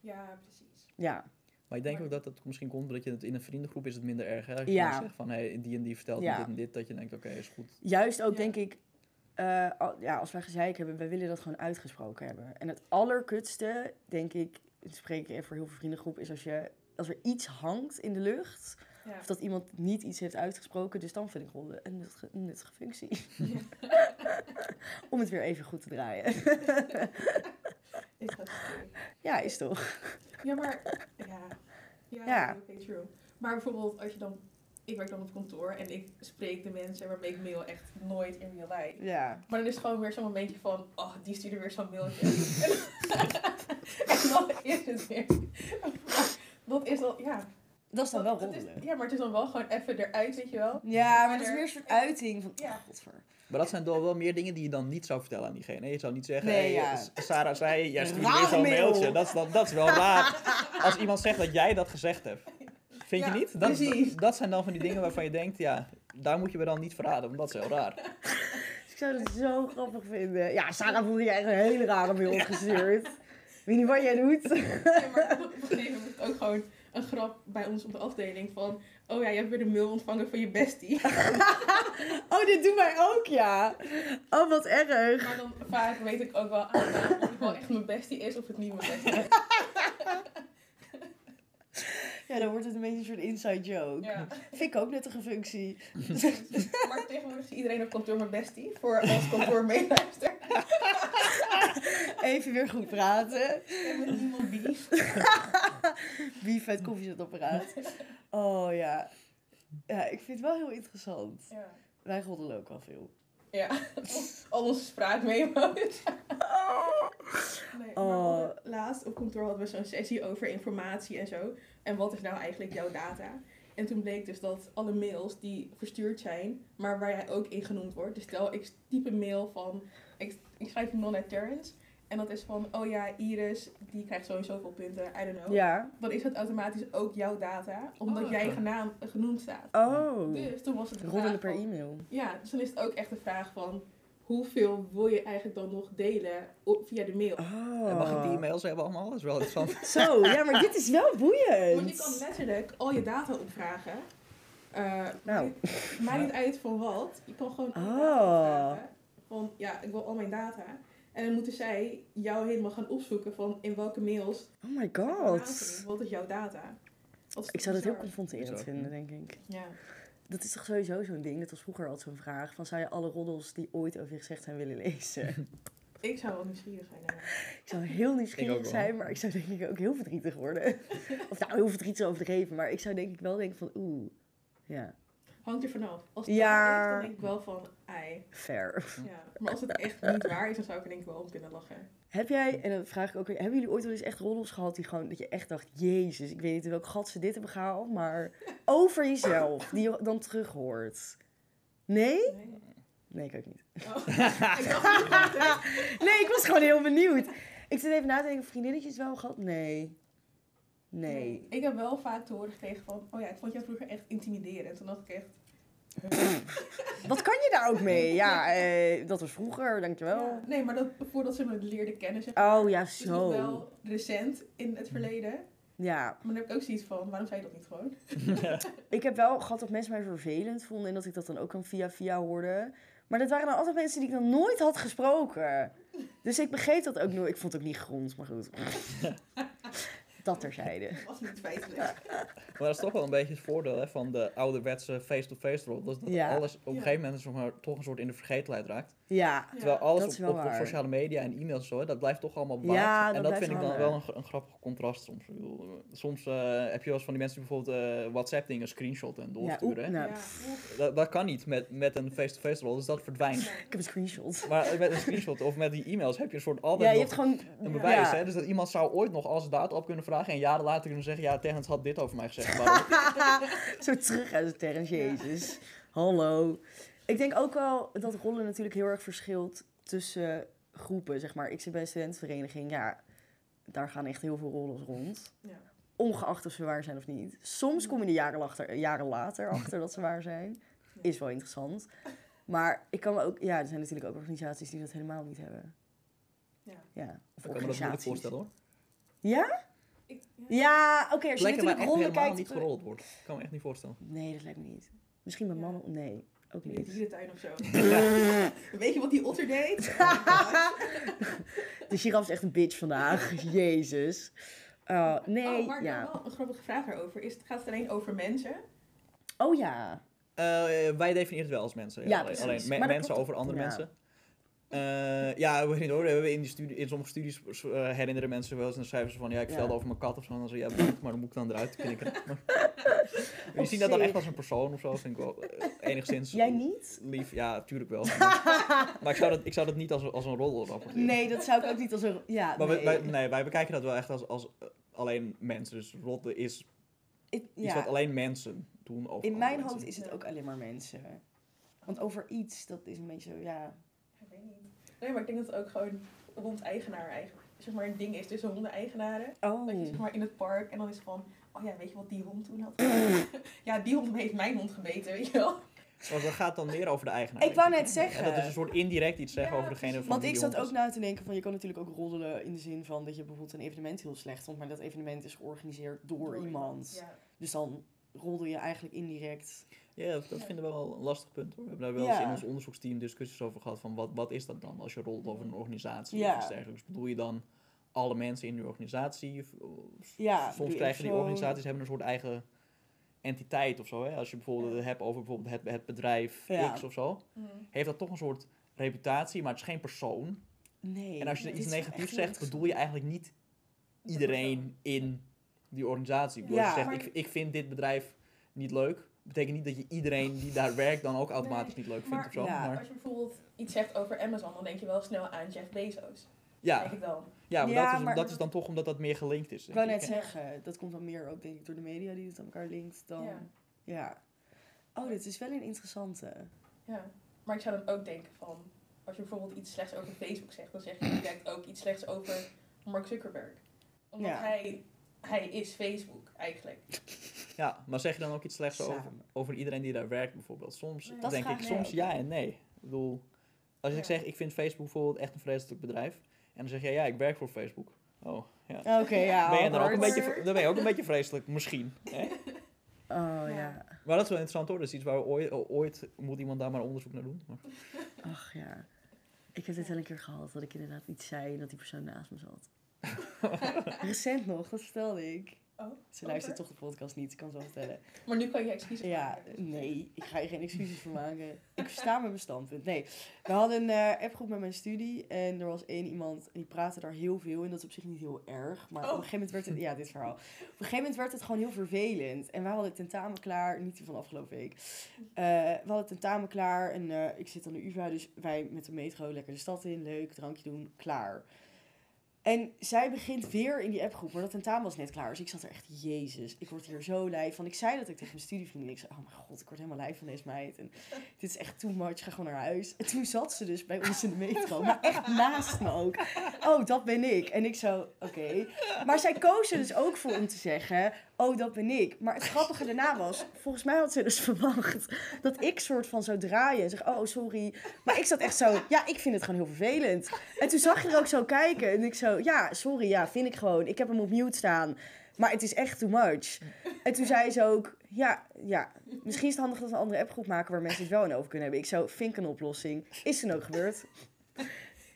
Ja, precies. Ja, Maar ik denk Maar- ook dat het misschien komt omdat je het in een vriendengroep is het minder erg. Hè? Als je Ja. zegt van hey, die en die vertelt me dit en dit, dat je denkt oké, is goed. juist ook Ja. denk ik, eh, al- ja, als wij gezeik hebben, wij willen dat gewoon uitgesproken hebben. En het allerkutste, denk ik, ik spreek even voor heel veel vriendengroep, is als, je, als er iets hangt in de lucht, Ja. of dat iemand niet iets heeft uitgesproken, dus dan vind ik rollen een nuttige, een nuttige functie. Om het weer even goed te draaien. Is dat ja, is toch? Ja, maar... Ja. Ja, Ja. oké, true. Maar bijvoorbeeld als je dan... Ik werk dan op kantoor en ik spreek de mensen waarmee ik mail echt nooit in real life. Ja. Maar dan is het gewoon weer zo'n momentje van... Oh, die stuurde weer zo'n mailtje. en dan is het weer... Dat is dan... Ja. Dat is dan wel Dat- het is- roddelen. Ja, maar het is dan wel gewoon even eruit, weet je wel. Ja, maar dat is meer een soort uiting van, Ja. oh, godver. Maar dat zijn toch wel meer dingen die je dan niet zou vertellen aan diegene. Je zou niet zeggen, Nee, hey, ja. S- Sarah zei, jij stuurde Raar weer zo'n mail. mailtje. Dat is, dan, dat is wel raar. Als iemand zegt dat jij dat gezegd hebt. Vind Ja, je niet? Dat, precies. dat zijn dan van die dingen waarvan je denkt, ja, daar moet je me dan niet verraden, want dat is heel raar. Ik zou dat zo grappig vinden. Ja, Sarah voelde je echt een hele rare mail opgestuurd. Weet niet wat jij doet. Ja, maar op een gegeven moment is het ook gewoon een grap bij ons op de afdeling van... Oh ja, je hebt weer de mail ontvangen van je bestie. Oh, dit doen wij ook, ja. Oh, wat erg. Maar dan vaak weet ik ook wel aan of het wel echt mijn bestie is of het niet mijn bestie is. Ja, dan wordt het een beetje een soort inside joke. Ja. Vind ik ook nuttige functie. Maar tegenwoordig is iedereen op kantoor mijn bestie. Voor als kantoor meeluistert. Even weer goed praten. En met niemand beef. Beef uit koffiezetapparaat. Oh ja. Ja, ik vind het wel heel interessant. Ja. Wij roddelen ook wel veel. Ja. Al onze spraakmemo's. Nee, Oh. hadden- laatst op kantoor hadden we zo'n sessie over informatie en zo. En wat is nou eigenlijk jouw data? En toen bleek dus dat alle mails die verstuurd zijn, maar waar jij ook in genoemd wordt. Dus stel, ik type een mail van, ik, ik schrijf een mail naar Terrence. En dat is van, oh ja, Iris, die krijgt sowieso veel punten, I don't know. Ja. Dan is het automatisch ook jouw data, omdat Oh, jij genaam, genoemd staat. Oh. Dus toen was het de Roddelen vraag per van- e-mail. ja, dus dan is het ook echt de vraag van hoeveel wil je eigenlijk dan nog delen op, via de mail? Oh. En mag ik die e-mails hebben allemaal? Dat is wel interessant. Zo, ja, maar dit is wel boeiend. Want je kan letterlijk al je data opvragen. Eh Nou. maakt- niet uit van wat. Je kan gewoon Oh. opvragen. Van ja, ik wil al mijn data. En dan moeten zij jou helemaal gaan opzoeken van in welke mails. Oh my god. Wat is jouw data? Is Ik zou dat heel confronterend vinden, denk ik. Ja. Dat is toch sowieso zo'n ding. Dat was vroeger altijd zo'n vraag. Van zou je alle roddels die ooit over je gezegd zijn willen lezen? Ik zou wel nieuwsgierig zijn. ik zou heel nieuwsgierig zijn, maar ik zou denk ik ook heel verdrietig worden. of nou, heel verdrietig overdreven. Maar ik zou denk ik wel denken van oeh, ja, Hangt er vanaf. Als het Ja. waar is, dan denk ik wel van ei. fair. Ja. Maar als het echt niet waar is, dan zou ik er denk ik wel om kunnen lachen. Heb jij, en dan vraag ik ook weer, hebben jullie ooit wel eens echt roddels gehad die gewoon, dat je echt dacht, jezus, ik weet niet in welk gat ze dit hebben gehaald, maar over jezelf, die je dan terug hoort? Nee? Nee. Nee, ik ook niet. Oh. Nee, ik was gewoon heel benieuwd. Ik zit even na te denken, vriendinnetjes wel gehad? Nee. Nee. Ik heb wel vaak te horen gekregen van, oh ja, ik vond jou vroeger echt intimiderend. Toen dacht ik echt, Wat kan je daar ook mee? Ja, eh, dat was vroeger, dankjewel. ja, nee, maar dat, voordat ze me leerden kennen, zeg maar. Oh ja, nog zo. wel recent in het verleden. Ja, Maar dan heb ik ook zoiets van, waarom zei je dat niet gewoon? ik heb wel gehad dat mensen mij vervelend vonden en dat ik dat dan ook dan via via hoorde. Maar dat waren dan altijd mensen die ik dan nooit had gesproken. Dus ik begreep dat ook nooit. Ik vond het ook niet grond, maar goed. Dat terzijde. Dat was niet feitelijk. Maar dat is toch wel een beetje het voordeel hè, van de ouderwetse face-to-face rol. Dat, dat Ja. alles op een Ja. gegeven moment zeg maar, toch een soort in de vergetelheid raakt. Ja, Terwijl alles dat is op, wel op, sociale media en e-mails zo, hè, dat blijft toch allemaal bewaard. Ja, dat en dat vind ik dan wel een, een grappig contrast soms. Soms eh, heb je wel eens van die mensen die bijvoorbeeld eh, WhatsApp dingen screenshotten en doorsturen. nou, Ja. dat, dat kan niet met, met een face-to-face rol, dus dat verdwijnt. ik heb een screenshot. Maar met een screenshot of met die e-mails heb je een soort altijd Ja, je nog hebt gewoon... een bewijs. Ja. Hè? Dus dat iemand zou ooit nog al zijn data op kunnen vragen en jaren later kunnen zeggen, ja, Terrence had dit over mij gezegd. Zo terug uit de terrens, jezus. Hallo. Ik denk ook wel dat rollen natuurlijk heel erg verschilt tussen groepen. Zeg maar, ik zit bij een studentenvereniging. Ja, daar gaan echt heel veel rollen rond. Ja. Ongeacht of ze waar zijn of niet. Soms kom je er jaren, later, jaren later achter dat ze waar zijn. Is wel interessant. Maar ik kan me ook... Ja, er zijn natuurlijk ook organisaties die dat helemaal niet hebben. Ja. Ja, of Ik kan me dat voorstellen hoor. Ja? Ik, ja. Ja, oké. als je Plekken waar natuurlijk kijkt... niet gerold wordt. Ik kan me echt niet voorstellen. Nee, dat lijkt me niet. Misschien met Ja. mannen... Nee, ook In de niet. dierentuin of zo. Weet je wat die otter deed? De giraf is echt een bitch vandaag. Jezus. Uh, nee, oh, maar ja. wel een grappige vraag daarover. Is, gaat het alleen over mensen? Oh ja. Eh, wij definiëren het wel als mensen. Ja, Ja, alleen, precies. alleen me- Maar dat mensen over andere Ja. mensen. Eh, ja, weet niet hoor. We hebben in, die studie, in sommige studies eh, herinneren mensen wel eens en dan schrijven ze van ja, ik Ja. vertelde over mijn kat of zo. En dan zeg je ja, bedankt, maar dan moet ik dan eruit knikken. Je ziet dat dan echt zich. als een persoon of zo. Vind ik wel eh, enigszins Jij niet? lief. Ja, tuurlijk wel. maar ik zou dat, ik zou dat niet als, als een roddel rapporteren. Nee, dat zou ik ook niet als een... Ja, Maar nee. wij, wij, nee, wij bekijken dat wel echt als, als alleen mensen. Dus roddelen is Ik- iets ja. wat alleen mensen doen over In mijn mensen. hoofd is het ook alleen maar mensen. Want over iets, dat is een beetje zo, ja... Nee, maar ik denk dat het ook gewoon hond-eigenaar eigenlijk zeg maar een ding is tussen honden-eigenaren. Oh. Dat je zeg maar in het park en dan is het van, oh ja, weet je wat die hond toen had? ja, die hond heeft mijn hond gebeten, weet je wel? Want dat gaat dan meer over de eigenaar. Ik wou net zeggen. En dat is een soort indirect iets zeggen Ja, over degene van Want ik zat ook na te denken van, je kan natuurlijk ook roddelen in de zin van dat je bijvoorbeeld een evenement heel slecht vond, maar dat evenement is georganiseerd door, iemand. Ja. Dus dan roddel je eigenlijk indirect. Ja, dat, dat vinden we wel een lastig punt hoor. We hebben daar wel eens Ja. in ons onderzoeksteam discussies over gehad van wat, wat is dat dan als je rolt over een organisatie Ja. of iets dergelijks. Bedoel je dan alle mensen in die organisatie? Ja, Soms je krijgen die zo- organisaties hebben een soort eigen entiteit of zo. Hè? Als je bijvoorbeeld Ja. het hebt over bijvoorbeeld het, het bedrijf Ja. X of zo, Mm. heeft dat toch een soort reputatie, maar het is geen persoon. Nee. En als je iets negatiefs zegt, bedoel je eigenlijk niet iedereen in die organisatie. Ik bedoel, Ja. als je zegt, Maar- ik, ik vind dit bedrijf niet leuk, betekent niet dat je iedereen die daar werkt dan ook automatisch Nee, niet leuk vindt maar- of zo. ja. Maar, Als je bijvoorbeeld iets zegt over Amazon, dan denk je wel snel aan Jeff Bezos. ja, Denk ik dan. ja, maar, Ja, dat, is, maar- dat is dan toch omdat dat meer gelinkt is. Ik wou net zeggen, dat komt dan meer ook denk ik door de media die het aan elkaar linkt dan... Ja. Ja. Oh, dit is wel een interessante. Ja. Maar ik zou dan ook denken van, als je bijvoorbeeld iets slechts over Facebook zegt, dan zeg je direct ook iets slechts over Mark Zuckerberg. Omdat Ja. hij, hij is Facebook eigenlijk. Ja, maar zeg je dan ook iets slechts over, Samen. over iedereen die daar werkt bijvoorbeeld? Soms Nee. Denk ik, soms ja en nee. Ik bedoel, als ik Ja. zeg, ik vind Facebook bijvoorbeeld echt een vreselijk bedrijf. En dan zeg jij, ja, ik werk voor Facebook. Oh, ja. Oké, ja. ben je dan, ook een beetje, dan ben je ook een beetje vreselijk, misschien. Hè? Oh, ja. Ja. Maar dat is wel interessant hoor. Dat is iets waar we ooit, ooit moet iemand daar maar onderzoek naar doen. Maar, Ach, ja. Ik heb dit wel een keer gehad, dat ik inderdaad iets zei en dat die persoon naast me zat. Recent nog, dat vertelde ik. Oh, Ze luistert toch de podcast niet, ik kan het wel vertellen. Maar nu kan je excuses Ja, maken. dus. nee, ik ga je geen excuses voor maken. Ik versta mijn standpunt. Nee, we hadden een eh, appgroep met mijn studie en er was één iemand die praatte daar heel veel en dat is op zich niet heel erg. Maar op Oh. een gegeven moment werd het, ja, dit verhaal. Op een gegeven moment werd het gewoon heel vervelend. En wij hadden tentamen klaar, niet die van afgelopen week. Eh, we hadden tentamen klaar en eh, ik zit aan de UvA, dus wij met de metro lekker de stad in, leuk, drankje doen, klaar. En zij begint weer in die appgroep, maar dat tentamen was net klaar. Dus ik zat er echt, jezus, ik word hier zo lijf van. Ik zei dat ik tegen mijn studievriendin, ik zei, oh mijn god, ik word helemaal lijf van deze meid. En dit is echt too much, ga gewoon naar huis. En toen zat ze dus bij ons in de metro, maar echt naast me ook. Oh, dat ben ik. En ik zo, oké. Maar zij koos er dus ook voor om te zeggen, oh, dat ben ik. Maar het grappige daarna was, volgens mij had ze dus verwacht dat ik soort van zou draaien en zeg, oh, sorry. Maar ik zat echt zo, ja, ik vind het gewoon heel vervelend. En toen zag je er ook zo kijken en ik zo, ja, sorry, ja, vind ik gewoon. Ik heb hem op mute staan. Maar het is echt too much. En toen zei ze ook, ja, ja, misschien is het handig dat we een andere appgroep maken waar mensen het wel in over kunnen hebben. Ik zo, vind ik een oplossing. Is er ook gebeurd.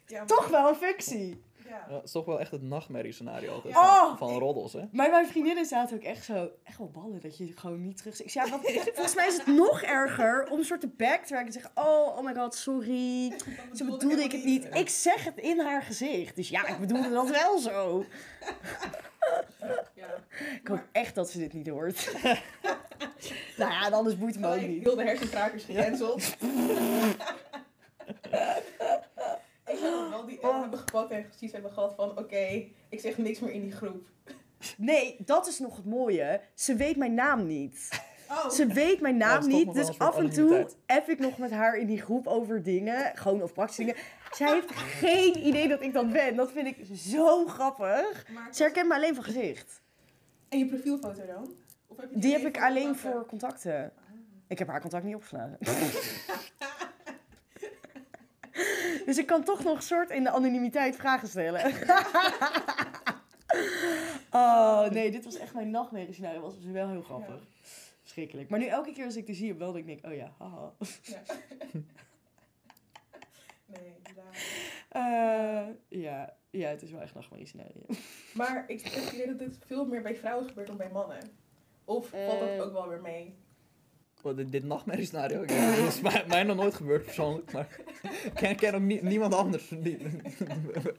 Ja, maar- Toch wel een functie. Ja. het is toch wel echt het nachtmerriescenario altijd Oh! van, van roddels, hè? Maar mijn vriendinnen zaten ook echt zo, echt wel ballen dat je gewoon niet terug... Ik zei, ja, volgens mij is het nog erger om een soort te backtracken en zeggen, oh, oh my god, sorry. Zo bedoelde ik het niet. Ik zeg het in haar gezicht. Dus ja, ik bedoelde dat wel zo. Ja. Ik hoop echt dat ze dit niet hoort. nou ja, anders boeit het me ook Gelijk niet. heel de hersenkrakers gecanceld. Ik zou nog wel die Oh. app hebben gepakt en precies hebben gehad van oké, ik zeg niks meer in die groep. Nee, dat is nog het mooie. Ze weet mijn naam niet. Oh, Ze weet mijn Ja, naam niet. Dus af en toe app ik nog met haar in die groep over dingen. Gewoon of praktische dingen. Zij heeft geen idee dat ik dat ben. Dat vind ik zo grappig. maar Ze herkent me alleen van gezicht. En je profielfoto dan? Of heb je Die heb ik alleen voor contacten. Ik heb haar contact niet opgeslagen. dus ik kan toch nog een soort in de anonimiteit vragen stellen. oh, nee, dit was echt mijn nachtmerrie scenario. was dus wel heel grappig. Verschrikkelijk. Maar nu elke keer als ik die zie, wel denk ik, oh ja, haha. Ja. nee. Eh, ja, ja, het is wel echt nachtmerrie scenario. Maar ik heb het idee dat dit veel meer bij vrouwen gebeurt dan bij mannen. Of valt dat Eh. ook wel weer mee? Oh, dit, dit nachtmerrie scenario, ja, dat is mij, mij nog nooit gebeurd persoonlijk, maar ik ken, ken ook nie- niemand anders die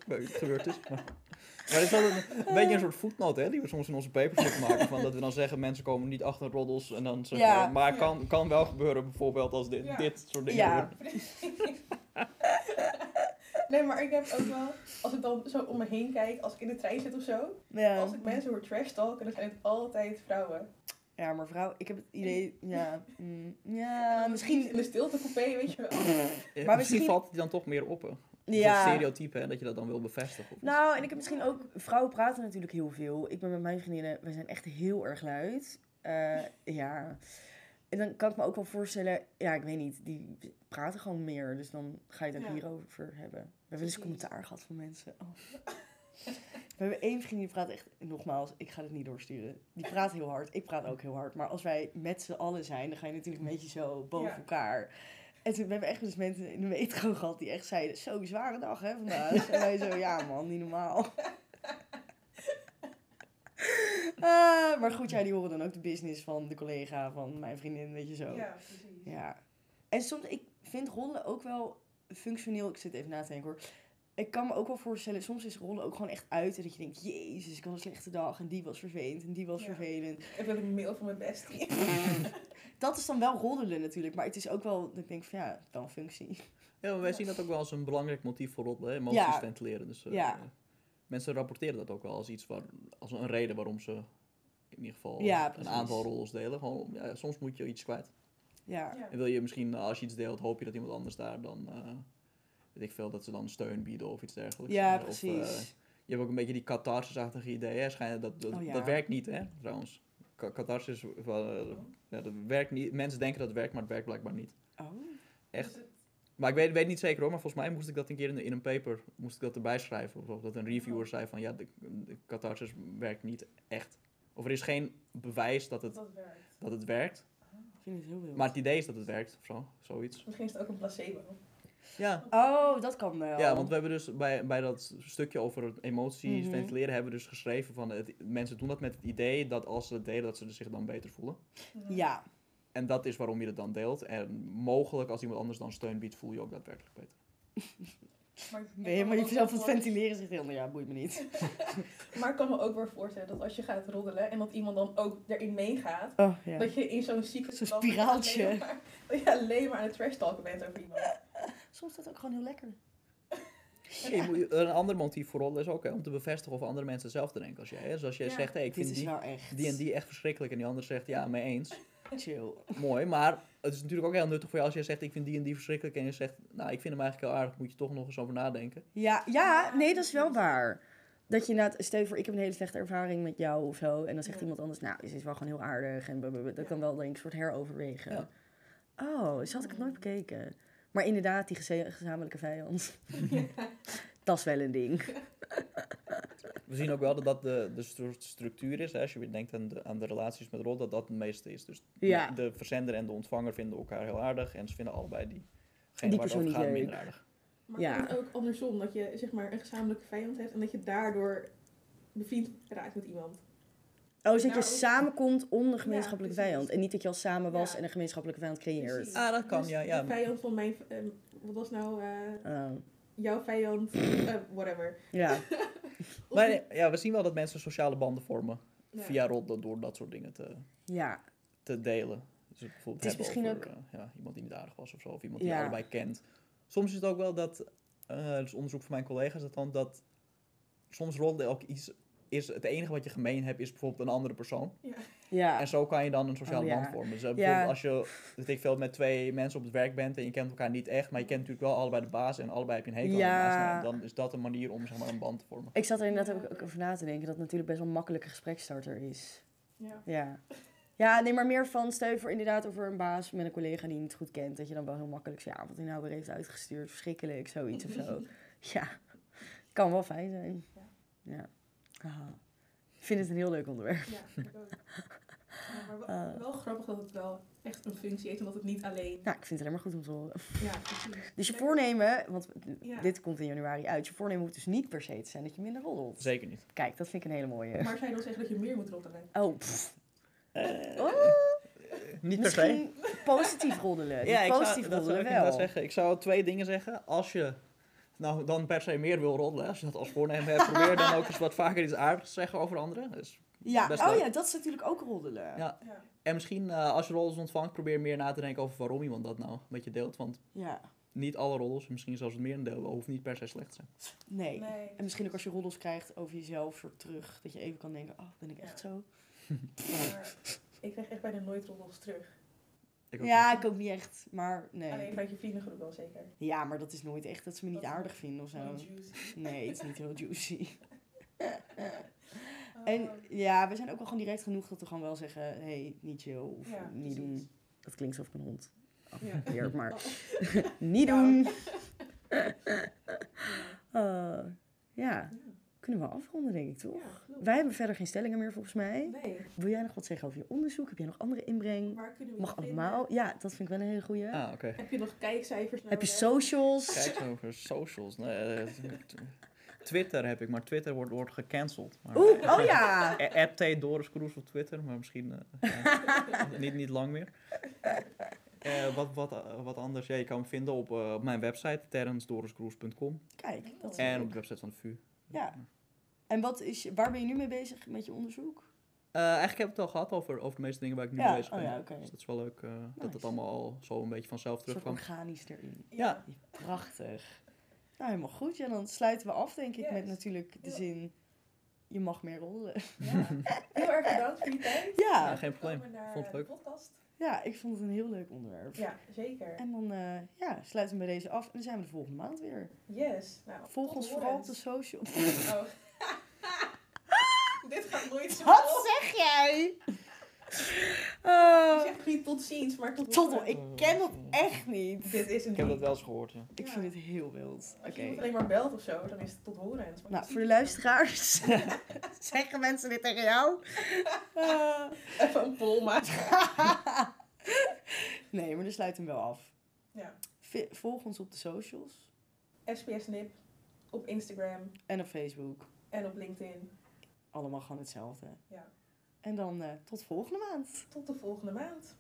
het gebeurd is. Maar, maar het is wel een, een beetje een soort voetnoot hè, die we soms in onze papers moeten maken, van dat we dan zeggen mensen komen niet achter roddels en dan zeggen Ja. we, maar het Ja. kan, kan wel gebeuren bijvoorbeeld als dit, Ja. dit soort dingen Ja. gebeuren. nee, maar ik heb ook wel, als ik dan zo om me heen kijk, als ik in de trein zit of zo, Ja, als ik mensen hoor trash talken, dan zijn het altijd vrouwen. Ja maar vrouw, ik heb het idee, ja, mm, ja, misschien, in de stilte coupé, weet je wel. Maar misschien, misschien- valt het dan toch meer op ja. stereotype hè, dat je dat dan wil bevestigen. of iets. Nou, en ik heb misschien ook... Vrouwen praten natuurlijk heel veel. Ik ben met mijn vriendinnen... We zijn echt heel erg luid. Eh, ja. En dan kan ik me ook wel voorstellen... Ja, ik weet niet. Die praten gewoon meer. Dus dan ga je het ook Ja. hierover hebben. We hebben wel eens Precies. commentaar gehad van mensen. Oh. We hebben één vriendin die praat echt... Nogmaals, ik ga het niet doorsturen. Die praat heel hard. Ik praat ook heel hard. Maar als wij met z'n allen zijn... Dan ga je natuurlijk een beetje zo boven Ja. elkaar... En toen we hebben echt dus mensen in de metro gehad die echt zeiden, zo zware dag hè vandaag. En wij zo, ja man, niet normaal. Ah, maar goed, ja, die horen dan ook de business van de collega van mijn vriendin, weet je zo. Ja, precies. Ja. En soms, ik vind rollen ook wel functioneel. Ik zit even na te denken hoor. Ik kan me ook wel voorstellen, soms is rollen ook gewoon echt uit. En dat je denkt, jezus, ik had een slechte dag. En die was vervelend en die was Ja. vervelend. Ik heb een mail van mijn bestie. Dat is dan wel roddelen natuurlijk. Maar het is ook wel, dat ik denk van ja, wel een functie. Ja, maar wij Ja. zien dat ook wel als een belangrijk motief voor roddelen, emoties Ja. ventileren. Dus, eh, Ja. mensen rapporteren dat ook wel als iets waar, als een reden waarom ze in ieder geval Ja, een aantal roddels delen. Gewoon, ja, soms moet je iets kwijt. Ja. Ja. En wil je misschien, als je iets deelt, hoop je dat iemand anders daar dan, eh, weet ik veel, dat ze dan steun bieden of iets dergelijks. Ja, Eh, of, precies. eh, je hebt ook een beetje die catharsis-achtige ideeën. hè. Schijnt, dat, dat, Oh, ja. dat werkt niet, hè, trouwens. Ca- Catharsis, eh, ja, dat werkt niet. Mensen denken dat het werkt, maar het werkt blijkbaar niet. Oh. Echt? Maar ik weet, weet niet zeker hoor, maar volgens mij moest ik dat een keer in, in een paper moest ik dat erbij schrijven. Of, of dat een reviewer zei van ja, de, de catharsis werkt niet echt. Of er is geen bewijs dat het, dat werkt. dat het werkt. Ik vind het heel wild. Maar het idee is dat het werkt of zo, zoiets. Misschien is het ook een placebo. Ja, Oh, dat kan wel. ja want we hebben dus bij, bij dat stukje over het emoties Mhm. ventileren hebben we dus geschreven van het, mensen doen dat met het idee dat als ze het delen dat ze zich dan beter voelen. Ja. En dat is waarom je het dan deelt. En mogelijk als iemand anders dan steun biedt, voel je ook daadwerkelijk beter. Maar Ben je helemaal niet ook zelf aan het ventileren? Zegt heel, nou ja, boeit me niet. Maar ik kan me ook wel voorstellen dat als je gaat roddelen en dat iemand dan ook erin meegaat, Oh, ja. dat je in zo'n cyclus Zo'n spiraaltje. Dat je, alleen maar, dat je alleen maar aan het trash talken bent over iemand. Soms is dat ook gewoon heel lekker. Ja, je moet- een ander motief voor rollen is ook hè, om te bevestigen of andere mensen hetzelfde denken als jij. Hè? Dus als jij Ja. zegt, hey, ik Dit vind die, en die echt verschrikkelijk en die ander zegt, ja, mee eens. chill. Mooi, maar het is natuurlijk ook heel nuttig voor jou als jij zegt, ik vind die en die verschrikkelijk en je zegt, nou, ik vind hem eigenlijk heel aardig, moet je toch nog eens over nadenken. Ja, ja, nee, dat is wel waar. Dat je inderdaad, stel voor, ik heb een hele slechte ervaring met jou of zo. En dan zegt Ja. iemand anders, nou, ze is wel gewoon heel aardig. En blablabla. dat kan wel denk ik een soort heroverwegen. Ja. Oh, zo had ik het nooit bekeken. Maar inderdaad, die gezamenlijke vijand. dat is wel een ding. We zien ook wel dat dat de, de stru- structuur is, hè, als je weer denkt aan de, aan de relaties met rol, dat dat het meeste is. Dus Ja. de verzender en de ontvanger vinden elkaar heel aardig en ze vinden allebei die, Die persoon niet minder aardig. Maar Ja. ook andersom, dat je zeg maar een gezamenlijke vijand hebt en dat je daardoor bevriend raakt met iemand. Oh, dus dat Nou, je ook- samenkomt onder gemeenschappelijke vijand. En niet dat je al samen was Ja. en een gemeenschappelijke vijand creëert. Precies. Ah, dat kan, Dus ja, ja. De vijand van mijn, ehm, wat was nou eh, Oh, jouw vijand, eh, whatever. ja. Of Maar ja, we zien wel dat mensen sociale banden vormen ja. via rol door dat soort dingen te, ja. te delen. Dus het bijvoorbeeld Het is misschien over, eh, ja, iemand die niet aardig was of zo, of iemand die allebei kent. Soms is het ook wel dat, eh dus onderzoek van mijn collega's, dat dan dat soms rolde ook iets, is het enige wat je gemeen hebt, is bijvoorbeeld een andere persoon. Ja. En zo kan je dan een sociale Oh, ja. band vormen. Dus eh, Ja. bijvoorbeeld als je, weet ik veel, met twee mensen op het werk bent en je kent elkaar niet echt, maar je kent natuurlijk wel allebei de baas en allebei heb je een hekel Ja. aan de baas, nou, dan is dat een manier om zeg maar, een band te vormen. Ik zat er inderdaad ook, ook over na te denken dat het natuurlijk best wel een makkelijke gesprekstarter is. Ja. Ja. Ja, nee, maar meer van, stel je voor inderdaad over een baas met een collega die je niet goed kent, dat je dan wel heel makkelijk zegt, ja, wat hij nou weer heeft uitgestuurd, verschrikkelijk, zoiets of zo. Ja, kan wel fijn zijn. Ja. Ja. Ah. Ik vind het een heel leuk onderwerp. Ja, ik ook. Ja, maar wel, Eh. wel grappig dat het wel echt een functie heeft en dat het niet alleen... Ja, ik vind het alleen maar goed om te horen. Ja, precies. Dus je voornemen, want Ja. dit komt in januari uit, je voornemen hoeft dus niet per se te zijn dat je minder roddelt. Zeker niet. Kijk, dat vind ik een hele mooie. Maar zij wil zeggen dat je meer moet roddelen. Oh, pff. Eh, Oh, niet per se. misschien positief roddelen. Ja, ik zou, positief dat zou roddelen ik wel. zeggen. Ik zou twee dingen zeggen. Als je nou dan per se meer wil roddelen, als je dat als voornemen hebt, probeer dan ook eens wat vaker iets aardigs te zeggen over anderen. Dus, Ja, Best oh leuk. ja, dat is natuurlijk ook roddelen. Ja. Ja. en misschien eh, als je roddels ontvangt, probeer meer na te denken over waarom iemand dat nou met je deelt. Want Ja, niet alle roddels, misschien zelfs het merendeel, hoeft niet per se slecht te zijn. nee. Nee. En misschien ook als je roddels krijgt over jezelf soort terug, dat je even kan denken, oh, ben ik echt Ja. zo? Maar ik krijg echt bijna nooit roddels terug. Ik Ja, niet. ik ook niet echt, maar nee. Alleen vanuit je vriendengroep wel zeker. Ja, maar dat is nooit echt dat ze me niet Dat aardig vinden of zo. Nee, het is niet heel juicy. Oh, En ja, we zijn ook wel gewoon direct genoeg dat we gewoon wel zeggen, hé, hey, niet chill of Ja, niet precies. doen. Dat klinkt alsof ik een hond Ja. maar Oh. niet doen. Eh, ja, Ja. Kunnen we afronden denk ik toch? Ja. Wij hebben verder geen stellingen meer volgens mij. Nee, Wil jij nog wat zeggen over je onderzoek? Heb jij nog andere inbreng? waar kunnen we Mag allemaal. Ja, dat vind ik wel een hele goeie. Ah, oké. Heb je nog kijkcijfers Heb je socials? Kijk eens over socials. Nee, eh, Twitter heb ik, maar Twitter wordt, wordt gecanceld. Maar, Oeh, oh ja! A- App T Doris Kroes op Twitter, maar misschien eh, niet, niet lang meer. Eh, wat, wat, wat anders, ja, je kan me vinden op, op mijn website, terrensdoriskroes.com. Kijk, dat is En leuk. op de website van de VU. Ja. En wat is, waar ben je nu mee bezig met je onderzoek? Eh, eigenlijk heb ik het al gehad over, over de meeste dingen waar ik nu Ja, mee bezig oh ben. ja, oké. Dus dat is wel leuk eh, dat het allemaal al zo een beetje vanzelf terugkwam. organisch erin. Ja, Prachtig. Nou, helemaal goed. Ja, dan sluiten we af, denk ik, met natuurlijk de Ja. zin... Je mag meer rollen. Ja. Heel erg bedankt voor je tijd. ja, Ja, geen probleem. Vond het leuk. podcast. Ja, ik vond het een heel leuk onderwerp. Ja, zeker. En dan eh, ja, sluiten we bij deze af. En dan zijn we de volgende maand weer. Yes. Nou, Volg ons vooral op de social. Oh. Dit gaat nooit zo. Wat zeg jij? Eh, Ik zeg niet tot ziens, maar tot tot, ik ken dat echt niet. Dit is een Ik heb dat wel eens gehoord, ja. Ik Ja. vind het heel wild. Oké. Als je iemand alleen maar belt of zo, dan is het tot horens. Maar Nou, voor de luisteraars. zeggen mensen dit tegen jou? Eh, Even een poll maken. nee, maar dan sluiten we hem wel af. Ja. Volg ons op de socials. SPS Nip op Instagram En op Facebook. en op LinkedIn. Allemaal gewoon hetzelfde. Ja. En dan eh, tot volgende maand. Tot de volgende maand.